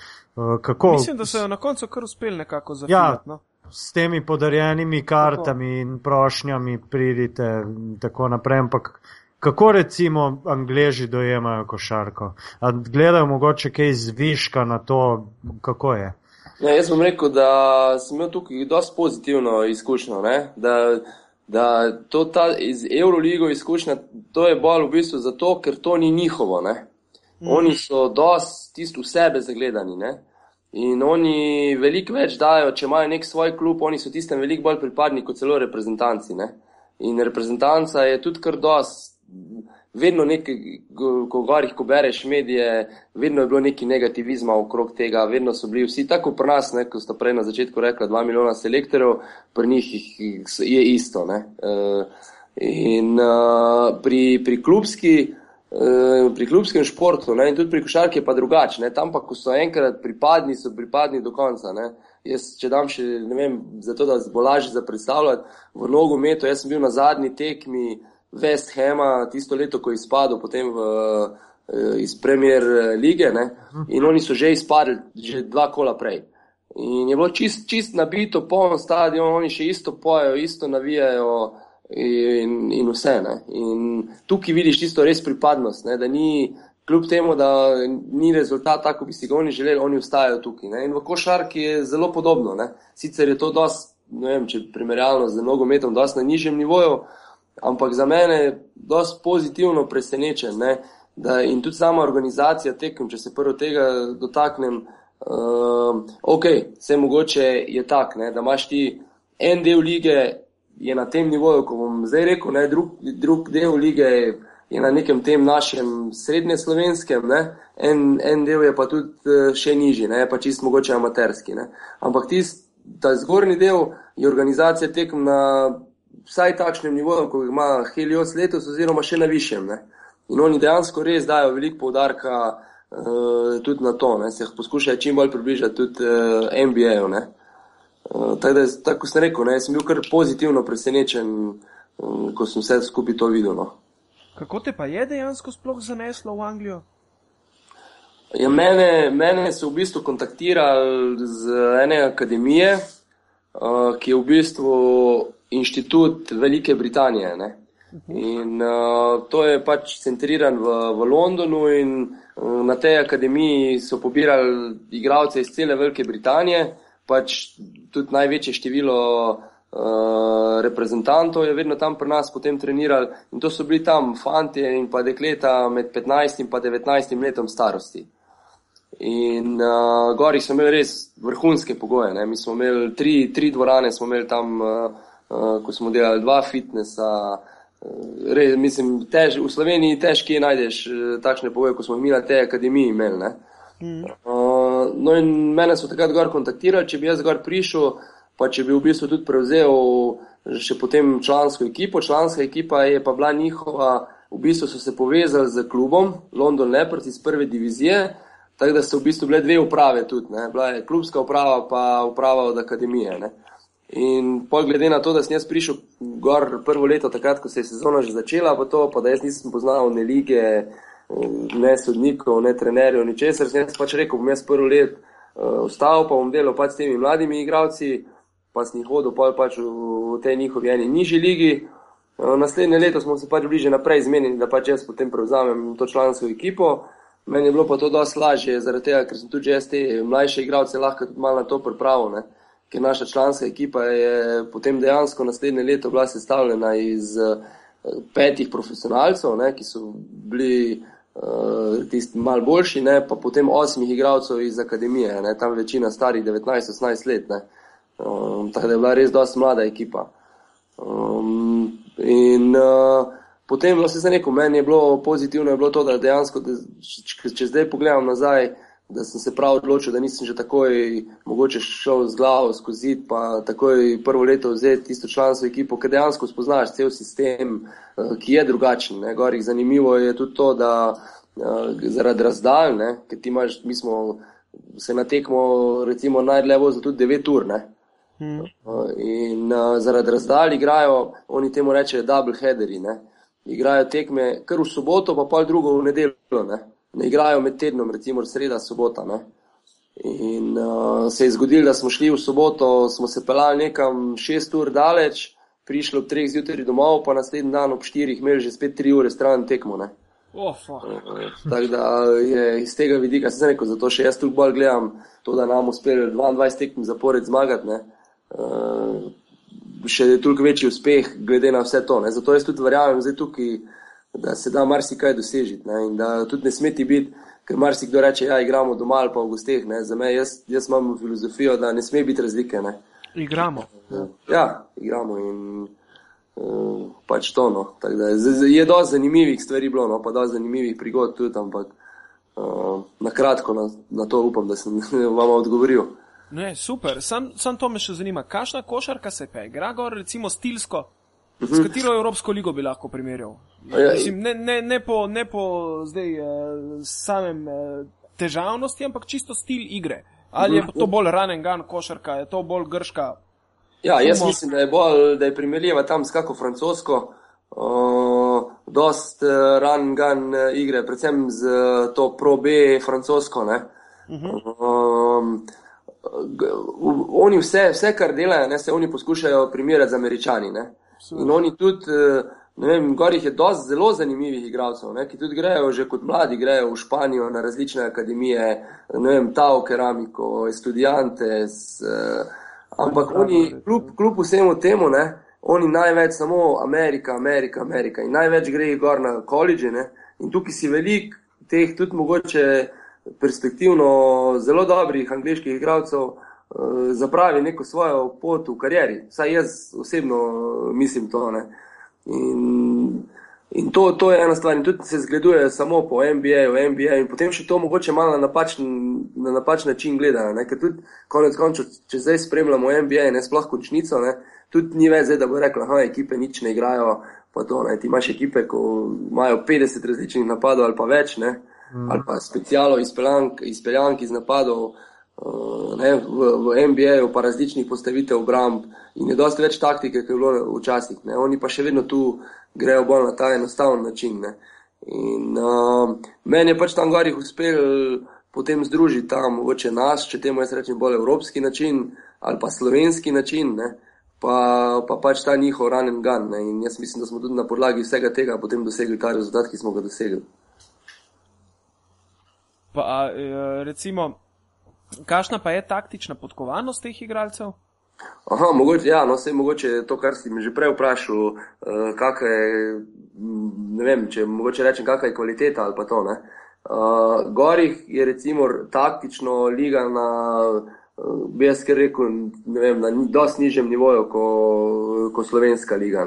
kako? Mislim, da so jo na koncu kar uspeli nekako zavedati. Ja, no? s temi podarjenimi kartami tako. in prošnjami pridite in tako naprej. Ampak kako recimo Angleži dojemajo košarko? A gledajo mogoče kaj zviška na to, kako je? Ja, jaz bom rekel, da sem imel tukaj dosti pozitivno izkušnjo. Da da to ta iz Euroligo izkušnja, to je bolj v bistvu zato, ker to ni njihovo. Ne? Mm. Oni so dosti tisto v sebe zagledani. Ne? In oni veliko več dajo, če imajo nek svoj klub, oni so tistem veliko bolj pripadni kot celo reprezentanci. Ne? In reprezentanca je tudi kar dosti vedno nekaj, ko gorih, ko bereš medije, vedno je bilo neki negativizma okrog tega, vedno so bili vsi tako pri nas, ne, ko sta prej na začetku rekla, dva milijona selektorjev, pri njih je isto. Ne. Eh, in uh, pri, pri klubski. Eh, pri klubskem športu ne, in tudi pri košarki je pa drugače. Tam pa, ko so enkrat pripadni, so pripadni do konca. Ne. Jaz, če dam še, ne vem, zato da bo lažje za predstavljati, v nogometu, jaz sem bil na zadnji tekmi uh, West Hama, tisto leto, ko je izpadel potem v, eh, iz Premier lige ne? in oni so že izpadli, že dva kola prej. In je bilo čist, čist nabito, poln stadion, oni še isto pojejo, isto navijajo in, in vse. Ne? In tukaj vidiš tisto res pripadnost, ne? da ni, kljub temu, da ni rezultat tako, bi si ga oni želeli, oni ustajajo tukaj. Ne? In v košarki je zelo podobno. Ne? Sicer je to dosti, ne vem, če primerjalno z nogometom, dosti na nižjem nivoju. Ampak za mene je dosti pozitivno presenečen. Ne? Da, in tudi sama organizacija tekem, če se prvo tega dotaknem, uh, ok, vse mogoče je tak, ne? da imaš ti en del lige, je na tem nivoju, ko bom zdaj rekel, ne? drug, drug del lige je na nekem tem našem srednjeslovenskem, en, en del je pa tudi uh, še nižji, ne? pa čist mogoče amaterski. Ne? Ampak tisti, ta zgornji del je organizacija tekem na vsaj takšnem nivoju, kot ima Helios letos, oziroma še na višjem. Ne. In oni dejansko res dajo veliko poudarka uh, tudi na to, da se jih poskušajo čim bolj približati tudi uh, eh, NBA-ju. Uh, tako, tako sem rekel, ne, sem bil kar pozitivno presenečen, um, ko sem vse skupaj to videl. No. Kako te pa je dejansko sploh zaneslo v Anglijo? Ja, mene, mene so v bistvu kontaktirali z ene akademije, uh, ki je v bistvu inštitut Velike Britanije. Ne? In uh, to je pač centriran v, v Londonu, in uh, na tej akademiji so pobirali igralce iz cele Velike Britanije, pač tudi največje število uh, reprezentantov je vedno tam pri nas potem trenirali. In to so bili tam fanti in pa dekleta med 15 in 19 letom starosti. In uh, gori smo imeli res vrhunske pogoje. Ne? Mi smo imeli tri, tri dvorane, smo imeli tam. Uh, ko smo delali dva fitnesa. Uh, res, mislim, tež, v Sloveniji težko najdeš uh, takšne pogoje, kot smo imeli na tej akademiji. Imeli, mm. uh, no, in mene so takrat gor kontaktirali, če bi jaz gor prišel, pa če bi v bistvu tudi prevzel še potem člansko ekipo. Članska ekipa je pa bila njihova, v bistvu so se povezali z klubom London Leopards iz prve divizije. Tako da so v bistvu bile dve uprave tudi, ne? bila je klubska uprava, pa uprava od akademije. Ne? In pol glede na to, da sem jaz prišel gor prvo leto, takrat, ko se je sezona že začela, pa to, pa da jaz nisem poznal ne lige, ne sodnikov, ne trenerjev, ničesar, sem jaz pač rekel, bom jaz prvo let uh, ostal, pa bom delal pač s temi mladimi igravci, pa sem jih hodil pač v, v tej njihovi eni nižji ligi. Uh, naslednje leto smo se pač bliže naprej zmenili, da pač jaz potem prevzamem to člansko ekipo. Meni je bilo pa to dosti lažje, zaradi tega, ker sem tudi jaz te mlajše igralce lahko tudi malo na to pripravil ker naša članska ekipa je potem dejansko naslednje leto bila sestavljena iz uh, petih profesionalcev, ne, ki so bili uh, tisti mal boljši, ne, pa potem osmih igralcev iz akademije, ne, tam večina starih 19-18 let. Ne. Um, tako da je bila res dosti mlada ekipa. Um, in uh, potem, vse se neko, meni je bilo pozitivno, je bilo to, da dejansko, da, če, če zdaj pogledam nazaj, da sem se prav odločil, da nisem že takoj mogoče šel z glavo skozi, pa takoj prvo leto vzeti isto člansko ekipo, ker dejansko spoznaš cel sistem, uh, ki je drugačen. Ne. Gorih zanimivo je tudi to, da uh, zaradi razdaljne, ker ti imaš, mi smo se na tekmo recimo najdlje vozili tudi 9 ur. Ne. Hmm. Uh, in uh, zaradi razdalj igrajo, oni temu rečejo double headeri, ne. igrajo tekme kar v soboto, pa pol drugo v nedeljo. Ne ne igrajo med tednom, recimo sreda, sobota. Ne? In uh, se je zgodilo, da smo šli v soboto, smo se pelali nekam šest ur daleč, prišli ob treh zjutraj domov, pa naslednji dan ob štirih imeli že spet tri ure stran tekmo. Oh, Tako da je iz tega vidika, se rekel, zato še jaz tu bolj gledam, to, da nam uspelo 22 tekem zapored zmagati. Uh, še je toliko večji uspeh, glede na vse to. Ne? Zato jaz tudi verjamem, da je tukaj da se da marsikaj dosežiti ne, in da tudi ne smeti biti, ker marsikdo reče, ja, igramo doma ali pa v gosteh. Za me, jaz, jaz imam filozofijo, da ne sme biti razlike. Ne. Igramo. Ja, igramo in uh, pač to. No. Da, je dosti zanimivih stvari bilo, no, pa dosti zanimivih prigod tudi, ampak uh, na kratko na, na to upam, da sem vam odgovoril. Ne, super, sam, sam to me še zanima. Kakšna košarka se pe? Igra gor, recimo, stilsko, S mhm. katero Evropsko ligo bi lahko primerjal? Ja, Mislim, ne, ne, ne po, ne po zdaj, uh, samem uh, težavnosti, ampak čisto stil igre. Ali je mhm. to bolj ranen gan košarka, je to bolj grška? Ja, jaz Humo. mislim, da je bolj, da je primerljiva tam s kako francosko. Uh, dost uh, ran gan uh, igre, predvsem z uh, to pro B francosko. Uh -huh. um, oni vse, vse, kar delajo, ne, se oni poskušajo primerjati z američani. Ne. In oni tudi, eh, ne vem, gor jih je dosti zelo zanimivih igralcev, ne, ki tudi grejo že kot mladi, grejo v Španijo na različne akademije, ne vem, Tao, keramiko, študijante. Eh, ampak oni, kljub, kljub vsemu temu, ne, oni največ samo Amerika, Amerika, Amerika in največ grejo gor na koledže. In tukaj si velik teh tudi mogoče perspektivno zelo dobrih angliških igralcev. Eh, zapravi neko svojo pot v karieri. Saj jaz osebno mislim to. In, in to, to je ena stvar, in tudi se zgleduje samo po NBA, v NBA, in potem še to mogoče malo na napačen, na napačen način gledano. Ker tudi konec koncev, če zdaj spremljamo NBA, ne sploh končnico, ne, tudi ni več, da bo rekla, da ekipe nič ne igrajo. To, ne, ti imaš ekipe, ko imajo 50 različnih napadov ali pa več, ne, mm. ali pa specialov izpeljank, izpeljank iz napadov. Eh, ne, v, v NBA-ju, pa različnih postavitev obramb in je dosti več taktike, kot je bilo včasih. Ne. Oni pa še vedno tu grejo bolj na ta enostaven način. Ne. In uh, meni je pač tam gori uspel potem združiti tam, mogoče nas, če temu jaz rečem, bolj evropski način ali pa slovenski način. Ne. Pa, pa pač ta njihov ranen gan. Ne. In jaz mislim, da smo tudi na podlagi vsega tega potem dosegli ta rezultat, ki smo ga dosegli. Pa, eh, recimo, Kakšna pa je taktična podkovanost teh igralcev? Aha, mogoče, ja, no, mogoče to, kar si mi že prej vprašal, uh, kakšna je, ne vem, če mogoče rečem, kakšna je kvaliteta ali pa to. Ne. Uh, Gorih je recimo taktično liga na, uh, bi jaz kar rekel, ne vem, na dosti nižjem nivoju kot ko slovenska liga.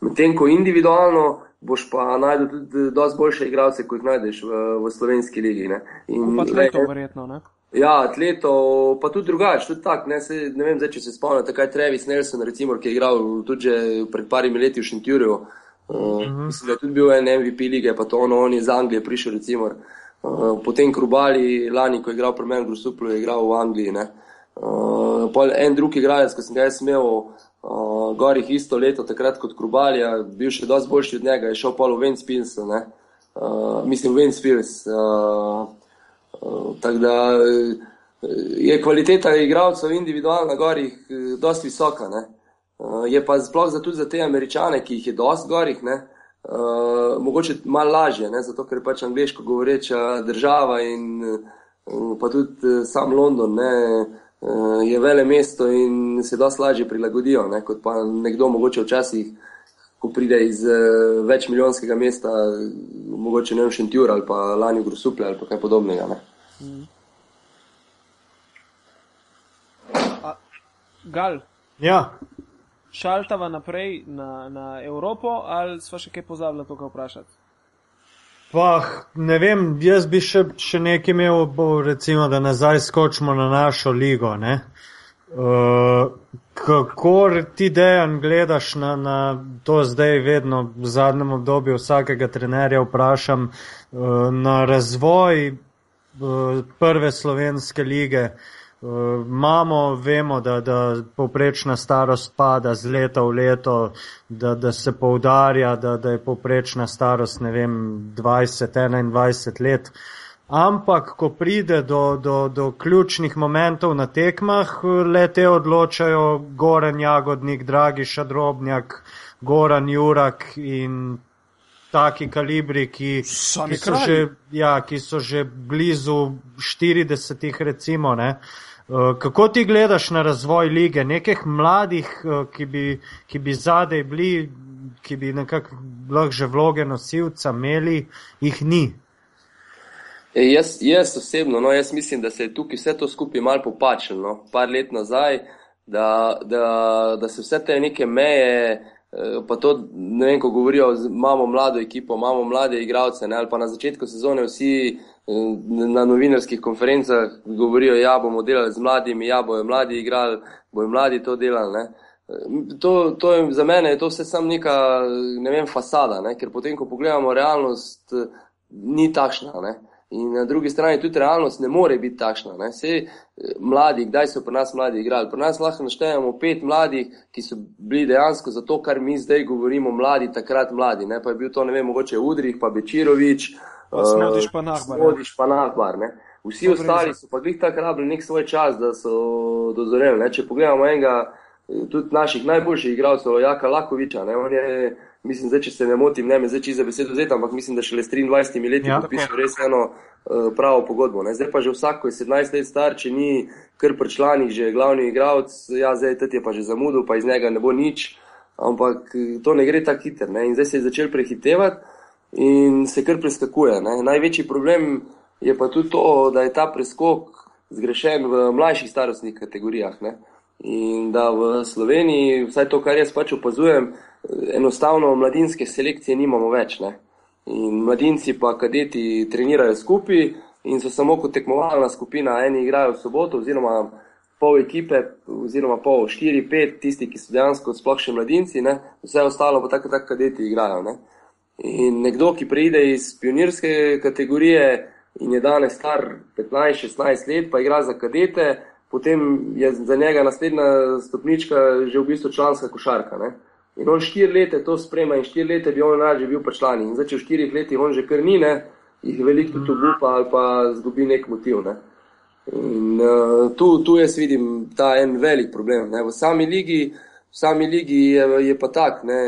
Medtem ko individualno boš pa najdel tudi dosti boljše igralce, kot jih najdeš v, v slovenski ligi. Ne. In, pa tudi to verjetno, ne? Ja, atletov, pa tudi drugače, tudi tako. Ne, ne vem, zdaj, če se spomnite, kaj je Travis Nelson, recimo, ki je igral tudi pred parimi leti v Šentjurju. Uh, uh -huh. Mislim, da je tudi bil en MVP lige, pa to ono, on iz Anglije prišel, recimo. Uh, potem Krubali, lani, ko je igral pri meni v Grusuplu, je igral v Angliji. Uh, en drug igralec, ko sem ga jaz imel, uh, gorih isto leto, takrat kot Krubali, bil še dosti boljši od njega, je šel pa v Ventspils, uh, mislim, Ventspils. Uh, Tako da eh, je kvaliteta igralcev individualno na gorih eh, dosti visoka. Ne? Eh, je pa sploh za tudi za te američane, ki jih je dosti gorih, ne? mogoče malo lažje, ne? zato ker je pač angliško govoreča država in pa tudi sam London ne? je vele mesto in se dosti lažje prilagodijo, ne? kot pa nekdo mogoče včasih. Ko pride iz uh, večmilijonskega mesta, mogoče ne v Šentjur ali pa Lani v Grusuple ali kaj podobnega. Ne? Gal. Ja. Šaltava naprej na, na Evropo ali sva še kaj pozabila to, kar vprašati? Pa, ne vem, jaz bi še, še nekaj imel, bo, recimo, da nazaj skočimo na našo ligo. Uh, kako ti dejan gledaš na, na to zdaj vedno v zadnjem obdobju vsakega trenerja vprašam uh, na razvoj uh, prve slovenske lige? Uh, Imamo, vemo, da, da povprečna starost pada z leta v leto, da, da se poudarja, da, da je povprečna starost, ne vem, 20-21 let. Ampak, ko pride do, do, do ključnih momentov na tekmah, le te odločajo Goran Jagodnik, Dragi Šadrobnjak, Goran Jurak in taki kalibri, ki, ki, so, že, ja, ki so že blizu 40, recimo. Ne. Eh, kako ti gledaš na razvoj lige, nekih mladih, eh, ki bi, ki bi zadej bili, ki bi nekako lahko že vloge nosilca imeli, jih ni? E, jaz, jaz osebno, no, jaz mislim, da se je tukaj vse to skupaj malo popačilo. No, par let nazaj, da, da, da se vse te neke meje. Eh, pa to, ne vem, ko govorijo, imamo mlado ekipo, imamo mlade igralce, ne, ali pa na začetku sezone vsi eh, na novinarskih konferencah govorijo, ja, bomo delali z mladimi, ja, bojo mladi igrali, bojo mladi to delali. Ne. Eh, to, to je, za mene je to vse samo neka, ne vem, fasada, ne, ker potem, ko pogledamo realnost, ni takšna. Ne. In na drugi strani tudi realnost ne more biti takšna. Vse eh, mladi, kdaj so pri nas mladi igrali? Pri nas lahko naštejemo pet mladih, ki so bili dejansko za to, kar mi zdaj govorimo, mladi, takrat mladi. Ne? Pa je bil to, ne vem, mogoče Udrih, pa Bečirovič, Smodiš pa Nahbar. Smodiš pa Nahbar. Vsi Dobre, ostali so pa glih tako rabili nek svoj čas, da so dozoreli. Če pogledamo enega, eh, tudi naših najboljših igralcev, Jaka Lakoviča, ne? on je mislim, zdaj, če se ne motim, ne me zdaj za besedo vzeti, ampak mislim, da šele s 23 leti ja, podpisal res eno uh, pravo pogodbo. Ne. Zdaj pa že vsak, ko je 17 let star, če ni kar pri članih, že glavni igralec, ja, zdaj je pa že zamudil, pa iz njega ne bo nič. Ampak eh, to ne gre tako hitro. In zdaj se je začel prehitevati in se kar preskakuje. Ne. Največji problem je pa tudi to, da je ta preskok zgrešen v mlajših starostnih kategorijah. Ne. In da v Sloveniji, vsaj to, kar jaz pač opazujem, enostavno mladinske selekcije nimamo več. Ne? In mladinci pa kadeti trenirajo skupaj in so samo kot tekmovalna skupina, eni igrajo v soboto, oziroma pol ekipe, oziroma pol štiri, pet, tisti, ki so dejansko sploh še mladinci, ne? vse ostalo pa tako, tako kadeti igrajo. Ne? In nekdo, ki pride iz pionirske kategorije in je danes star 15-16 let, pa igra za kadete, potem je za njega naslednja stopnička že v bistvu članska košarka. Ne? In on štiri leta to sprema in štiri leta bi on raje bil pa član. In zdaj, če v štirih letih on že krnine, jih veliko tudi obupa ali pa zgubi nek motiv. Ne? In uh, tu, tu jaz vidim ta en velik problem. Ne? V sami ligi, v sami ligi je, je pa tak, ne,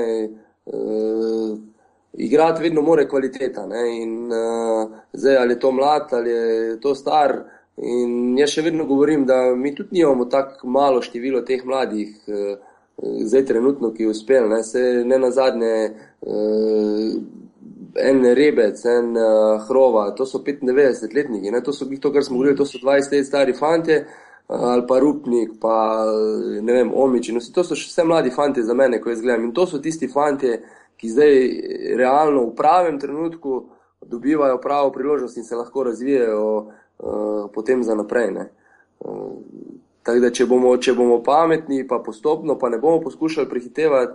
uh, igrati vedno more kvaliteta. Ne? In uh, zdaj, ali je to mlad, ali je to star. In jaz še vedno govorim, da mi tudi nimamo tako malo število teh mladih. Uh, zdaj trenutno, ki uspel, ne, se ne na zadnje uh, en rebec, en uh, hrova, to so 95-letniki, to so to, kar smo govorili, to so 20 let stari fanti. Ali pa Rupnik, pa ne vem, Omiči. No, to so vse mladi fanti za mene, ko jaz gledam. In to so tisti fanti, ki zdaj realno v pravem trenutku dobivajo pravo priložnost in se lahko razvijajo uh, potem za naprej. Uh, Tako da, če bomo, če bomo pametni, pa postopno, pa ne bomo poskušali prehitevati,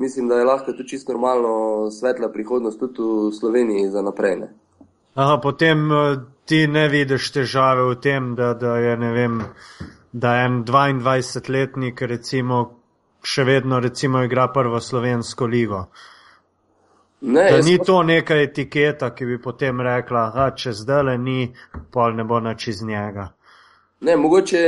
mislim, da je lahko tudi čisto normalno svetla prihodnost tudi v Sloveniji za naprej. Ne? Aha, potem eh, ti ne vidiš težave v tem, da, da je vem, da en 22-letnik recimo, še vedno recimo, igra prvo slovensko ligo. Ne, da ni to neka etiketa, ki bi potem rekla, da če zdaj le ni, pol ne bo nič iz njega. Ne, mogoče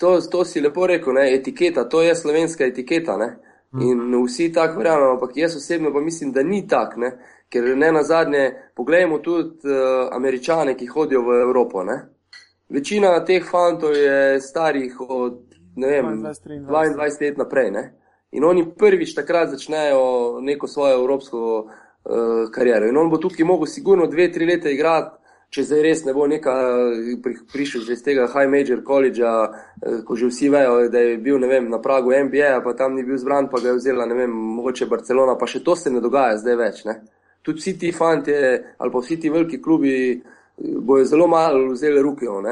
to, to si lepo rekel, ne? etiketa, to je slovenska etiketa. Ne? Hm. In vsi tako verjamemo, ampak jaz osebno pa mislim, da ni tako, ker ne na zadnje, poglejmo tudi uh, američane, ki hodijo v Evropo. Ne? Večina teh fantov je starih od vem, 22 let naprej. Ne? In oni prvič takrat začnejo neko svojo evropsko uh, kariero. In on bo tukaj mogel sigurno dve, tri leta igrati če zdaj res ne bo neka pri, prišel iz tega high major college, eh, ko že vsi vejo, da je bil vem, na pragu NBA, pa tam ni bil zbran, pa ga je vzela, ne vem, mogoče Barcelona, pa še to se ne dogaja zdaj več. Ne? tudi vsi ti fanti ali pa vsi ti veliki klubi bojo zelo malo vzeli rukijo.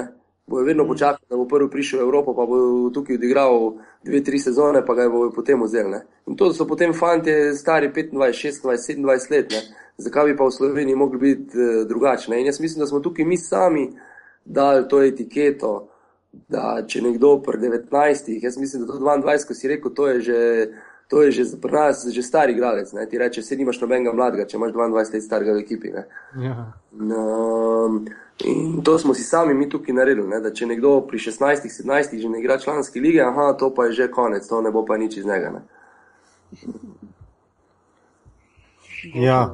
Bojo vedno počakali, da bo prvi prišel v Evropo, pa bo tukaj odigral dve, tri sezone, pa ga bojo potem vzeli. Ne? In to so potem fanti stari 25, 26, 27 let. Ne? Zakaj bi pa v Sloveniji mogli biti eh, drugačni? In jaz mislim, da smo tukaj mi sami dali to etiketo, da če nekdo pri 19, jaz mislim, da to 22, ko si rekel, to je že. To je že pri nas, že stari igralec. Ne? Ti reče, se nimaš nobenega mladega, če imaš 22 let starega v ekipi. Ja. No, in to smo si sami mi tukaj naredili. Ne? Da če nekdo pri 16, 17 že ne igra članske lige, aha, to pa je že konec, to ne bo pa nič iz njega. Ne? Ja.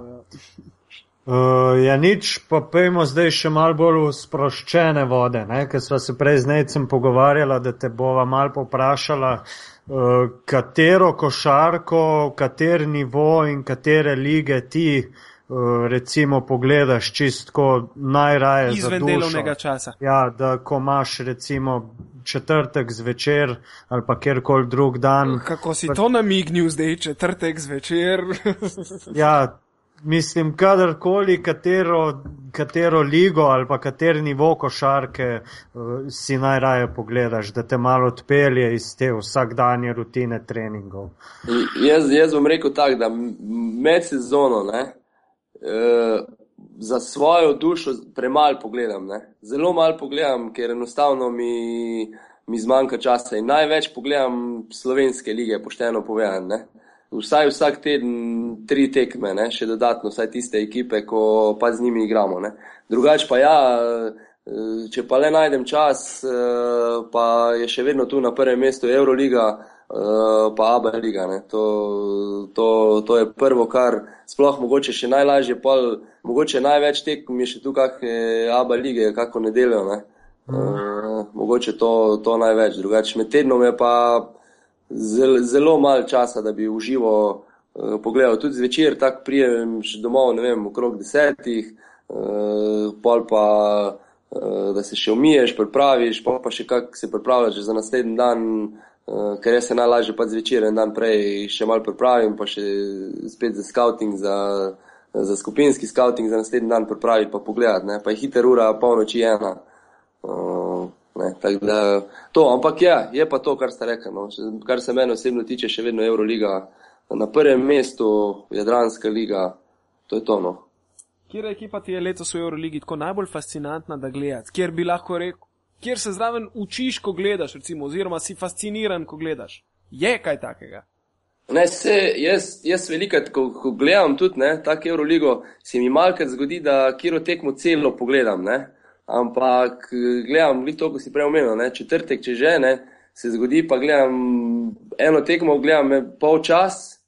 Uh, ja, nič, pa pojmo zdaj še malo bolj v sproščene vode, ker smo se prej z necem pogovarjali, da te bova malo poprašala, uh, katero košarko, kater nivo in katere lige ti uh, recimo pogledaš čistko najraje izven delovnega časa. Ja, da ko imaš recimo četrtek zvečer ali pa kjerkoli drug dan. Kako si pa... to namignil zdaj, četrtek zvečer? ja, mislim, kadarkoli, katero, katero ligo ali pa kateri nivo košarke uh, si najraje pogledaš, da te malo odpelje iz te vsakdanje rutine treningov. Jaz, jaz bom rekel tako, da med sezono ne, uh, za svojo dušo premalo pogledam. Ne. Zelo malo pogledam, ker enostavno mi, mi zmanjka časa in največ pogledam slovenske lige, pošteno povedano vsaj vsak teden tri tekme, ne? še dodatno, vsaj tiste ekipe, ko pa z njimi igramo. Drugače pa ja, eh, če pa le najdem čas, eh, pa je še vedno tu na prvem mestu Euroliga, eh, pa Abu Leiga. To, to, to je prvo, kar sploh mogoče še najlažje, pol, mogoče največ tekem je še tu, kakšne Abu Lige, kako nedeljo. Ne? Mm. Uh, mogoče to, to največ, drugače med tednom je pa zelo, zelo malo časa, da bi uživo uh, pogledal. Tudi zvečer, tako prijem še domov, ne vem, okrog desetih, uh, pol pa, uh, da se še umiješ, pripraviš, pa pa še kak se pripravljaš za naslednji dan, uh, ker je se najlažje pa zvečer, en dan prej še malo pripravim, pa še spet za scouting, za, za skupinski scouting, za naslednji dan pripraviti, pa pogledati, pa je hiter ura, polnoči ena. Ne, da, to, ampak ja, je pa to, kar ste rekli. No. Kar se meni osebno tiče, še vedno Euroliga na prvem mestu, Jadranska liga, to je to. No. Kjer ekipa ti je letos v Euroligi tako najbolj fascinantna, da gledaš? Kjer bi lahko rekel, kjer se zraven učiš, ko gledaš, recimo, oziroma si fasciniran, ko gledaš? Je kaj takega? Ne, se, jaz, jaz velikrat, ko, ko gledam tudi tako Euroligo, se mi malkrat zgodi, da kjer tekmo celo pogledam. Ne. Ampak gledam, vi to, ko si prej omenil, ne, četrtek, če že ne, se zgodi, pa gledam eno tekmo, gledam pol čas,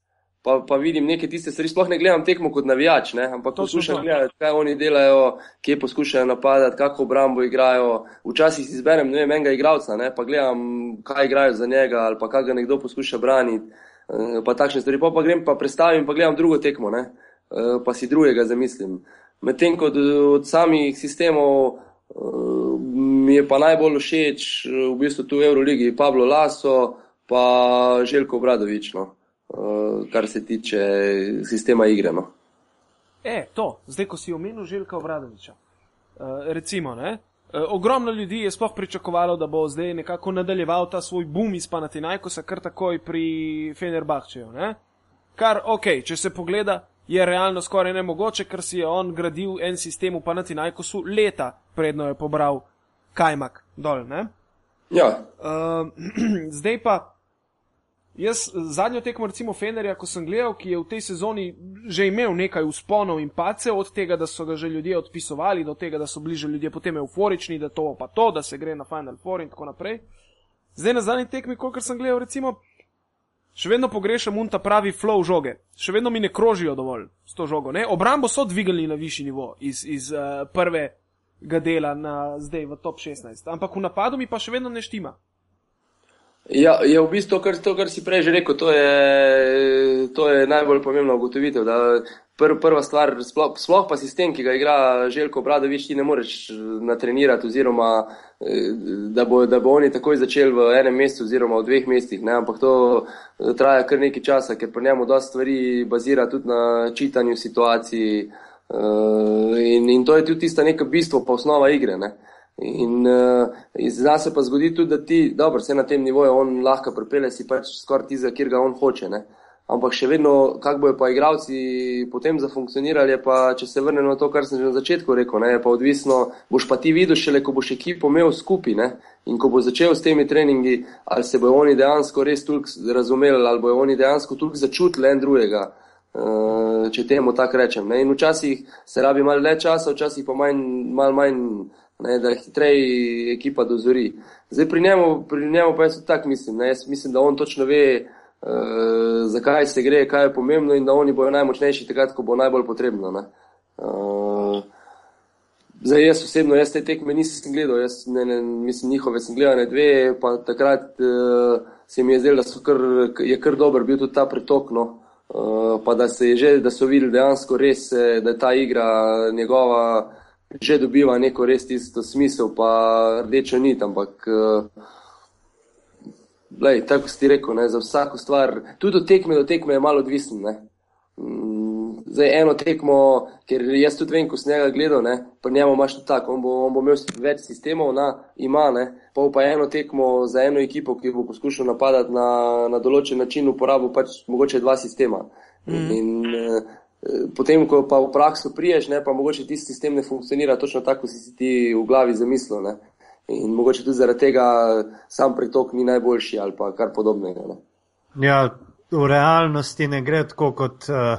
pa, pa vidim neke tiste stvari. Sploh ne gledam tekmo kot navijač, ne, ampak poskušam gledati, kaj oni delajo, kje poskušajo napadati, kako obrambo igrajo. Včasih si izberem vem, enega igralca, ne, pa gledam, kaj igrajo za njega ali pa kaj ga nekdo poskuša braniti. Eh, pa takšne stvari, pa, pa grem pa predstavim, pa gledam drugo tekmo, ne, eh, pa si drugega zamislim. Medtem ko od samih sistemov mi je pa najbolj všeč v bistvu tu v Euroligi Pablo Laso, pa Željko Bradovič, no, eh, kar se tiče sistema igre. No. E, to, zdaj ko si omenil Željka Bradoviča. Uh, recimo, ne, ogromno ljudi je sploh pričakovalo, da bo zdaj nekako nadaljeval ta svoj boom iz Panatinajkosa kar takoj pri Fenerbahčeju. Kar, ok, če se pogleda, je realno skoraj nemogoče, ker si je on gradil en sistem v Panatinajkosu leta, predno je pobral kajmak dol. Ne? Ja. Uh, zdaj pa, jaz zadnjo tekmo, recimo Fenerja, ko sem gledal, ki je v tej sezoni že imel nekaj usponov in pace, od tega, da so ga že ljudje odpisovali, do tega, da so bili že ljudje potem euforični, da to pa to, da se gre na Final Four in tako naprej. Zdaj na zadnji tekmi, kolikor sem gledal, recimo, še vedno pogrešam un ta pravi flow žoge, še vedno mi ne krožijo dovolj s to žogo. Ne? Obrambo so dvigali na višji nivo iz, iz uh, prvega dela na zdaj v top 16, ampak v napadu mi pa še vedno ne štima. Ja, je v bistvu to, kar, to, kar si prej že rekel, to je, to je najbolj pomembna ugotovitev. Pr, prva stvar, sploh, sploh pa sistem, ki ga igra Željko Bradovič, ti ne moreš natrenirati, oziroma da bo, da bo oni takoj začeli v enem mestu, oziroma v dveh mestih. Ne? Ampak to traja kar nekaj časa, ker pri njemu dosta stvari bazira tudi na čitanju situacij. In, in to je tudi tisto neko bistvo, pa osnova igre. Ne? In uh, zdaj se pa zgodi tudi, da ti, dobro, se na tem nivoju on lahko pripelje, si pač skoraj ti, za kjer ga on hoče. Ne? Ampak še vedno, kako bojo pa igravci potem zafunkcionirali, pa če se vrnemo na to, kar sem že na začetku rekel, ne, pa odvisno, boš pa ti videl šele, ko boš ekipo imel skupaj ne, in ko bo začel s temi treningi, ali se bojo oni dejansko res toliko razumeli, ali bojo oni dejansko toliko začutili en drugega, uh, če temu tako rečem. Ne. In včasih se rabi malo več časa, včasih pa manj, malo manj ne, da hitreje ekipa dozori. Zdaj pri njemu, pri njemu pa jaz tako mislim. Ne, jaz mislim, da on točno ve, uh, zakaj se gre, kaj je pomembno in da oni bodo najmočnejši takrat, ko bo najbolj potrebno. Uh, zdaj jaz osebno, jaz te tekme nisem gledal, jaz ne, ne, mislim njihove sem gledal ne dve, pa takrat uh, se mi je zdelo, da kar, je kar dober bil tudi ta pretok. No. Uh, pa da, se že, da so videli dejansko res, da je ta igra njegova že dobiva neko res tisto smisel, pa rdečo nit, ampak. Lej, tako si rekel, ne, za vsako stvar, tudi od tekme do tekme je malo odvisen. Ne. Mm, zdaj, eno tekmo, ker jaz tudi vem, ko sem njega gledal, ne, pa njemu imaš tudi tako, on bo, on bo imel več sistemov, na, ima, ne, pa pa eno tekmo za eno ekipo, ki bo poskušal napadati na, na določen način, uporabo pač mogoče dva sistema. Mm. In, in potem, ko pa v prakso priješ, ne, pa mogoče ti sistem ne funkcionira točno tako, kot si ti v glavi zamislil. Ne. In mogoče tudi zaradi tega sam pretok ni najboljši ali pa kar podobnega. Ne. Ja, v realnosti ne gre tako kot uh,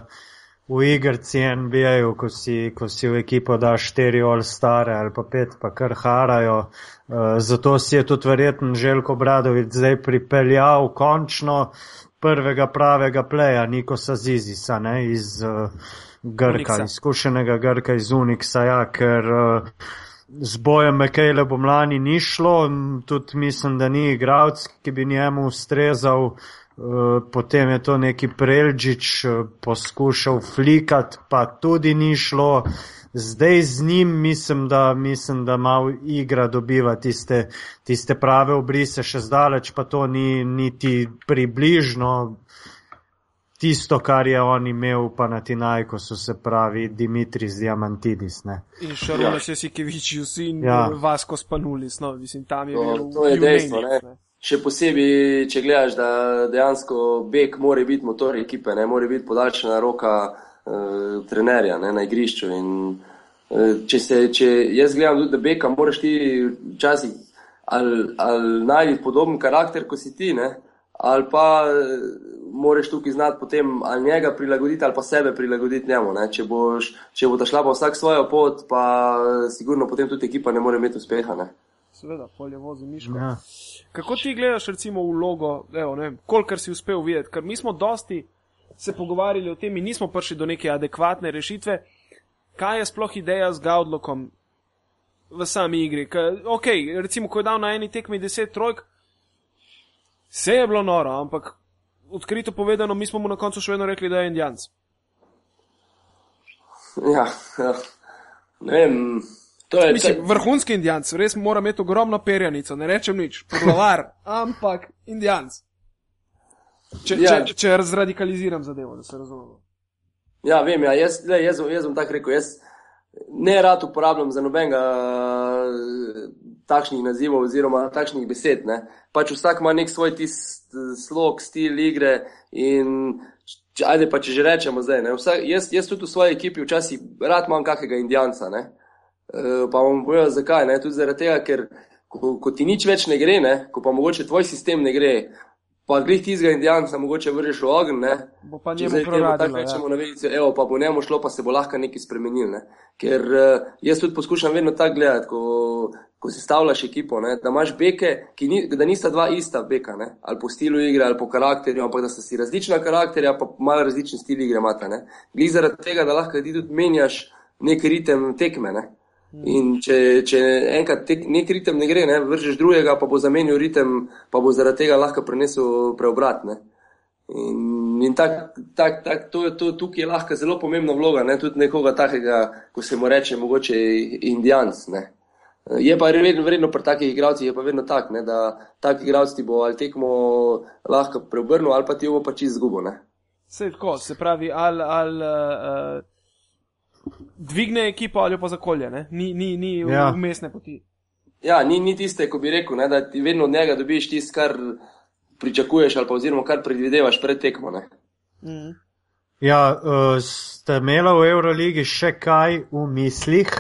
v igrci NBA, ko si, ko si v ekipo daš štiri all stare ali pa pet, pa kar harajo. Uh, zato si je tudi verjetno Željko Bradovic zdaj pripeljal končno prvega pravega pleja, Niko Sazizisa, ne, iz uh, Grka, Uniksa. izkušenega Grka iz Uniksa, ja, ker uh, z bojem Mekele bom lani ni šlo, tudi mislim, da ni igralec, ki bi njemu ustrezal. Uh, potem je to neki Prelžič uh, poskušal flikat, pa tudi ni šlo. Zdaj z njim mislim, da, mislim, da malo igra dobiva tiste, tiste prave obrise, še zdaleč pa to ni niti približno tisto, kar je on imel pa na Tinajko, so se pravi Dimitris Diamantidis. Ne. In Šarona ja. Sesikevič, vsi in ja. Vasko Spanulis, no, mislim, tam je to, bil. To je dejstvo, ne. ne. Še posebej, če gledaš, da dejansko Bek mora biti motor ekipe, ne more biti podaljšana roka uh, trenerja ne, na igrišču. In, uh, če, se, če jaz gledam tudi, da beka, moraš ti včasih ali, ali najti podoben karakter, kot si ti, ne, ali pa uh, moraš tukaj znati potem ali njega prilagoditi ali pa sebe prilagoditi njemu. Ne. Če, boš, če bo ta šla pa vsak svojo pot, pa sigurno potem tudi ekipa ne more imeti uspeha. Ne. Seveda, polje vozi miško. Ja. Kako ti gledaš, recimo, vlogo, kolikor si uspel videti? Ker mi smo dosti se pogovarjali o tem in nismo prišli do neke adekvatne rešitve, kaj je sploh ideja z Gaudlokom v sami igri. Kaj, ok, recimo, ko je dal na eni tekmi 10 trojk, vse je bilo noro, ampak odkrito povedano, mi smo mu na koncu še vedno rekli, da je indijanc. Ja, ja. ne vem. To je Mislim, vrhunski indijanc, res mora imeti ogromno perjanico, ne rečem nič, poglavar, ampak indijanc. Če, ja. če, če razradikaliziram zadevo, da se razumemo. Ja, vem, ja, jaz, le, jaz, jaz bom tako rekel. Jaz ne rad uporabljam za nobenega takšnih nazivov oziroma takšnih besed. Ne. Pač vsak ima nek svoj tist, slog, stil igre in če, ajde pa če že rečemo zdaj. Vsak, jaz, jaz tudi v svoji ekipi včasih rad imam kakega indijanca. Ne. E, pa bom povedal zakaj. Ne. Tudi zaradi tega, ker ko, ko ti nič več ne gre, ne, ko pa mogoče tvoj sistem ne gre, pa grih tizga indijanca, mogoče vržeš v ogen, ne. Bo pa njemu proradilo. Tako rečemo ja. na velice, evo, pa bo njemu šlo, pa se bo lahko nekaj spremenil, ne. Ker uh, jaz tudi poskušam vedno tako gledati, ko, ko si stavljaš ekipo, ne, da imaš beke, ni, da nista dva ista beka, ne, ali po stilu igre, ali po karakterju, ampak da sta si različna karakterja, pa malo različen stil igre imata, ne. Glih zaradi tega, da lahko ti tudi menjaš nek ritem tekme, ne. In če, če enkrat tek, nek ritem ne gre, ne, vržeš drugega, pa bo zamenil ritem, pa bo zaradi tega lahko prenesel preobrat. Ne. In, in tak, tak, tak, to, to, tukaj je lahko zelo pomembna vloga, ne? tudi nekoga takega, ko se mu reče, mogoče indijanc. Je pa vredno, vredno pri takih igralcih, je pa vedno tako, da tak igralec ti bo ali tekmo lahko preobrnil, ali pa ti bo pač izgubo. Se, tako, se pravi, ali al, uh, dvigne ekipo ali pa zakolje, ne? ni, ni, ni ja. umestne poti. Ja, ni, ni tiste, ko bi rekel, ne, da ti vedno od njega dobiš tisto, kar pričakuješ ali pa oziroma kar predvidevaš pred tekmo. Mm. Ja, uh, ste imeli v Euroligi še kaj v mislih?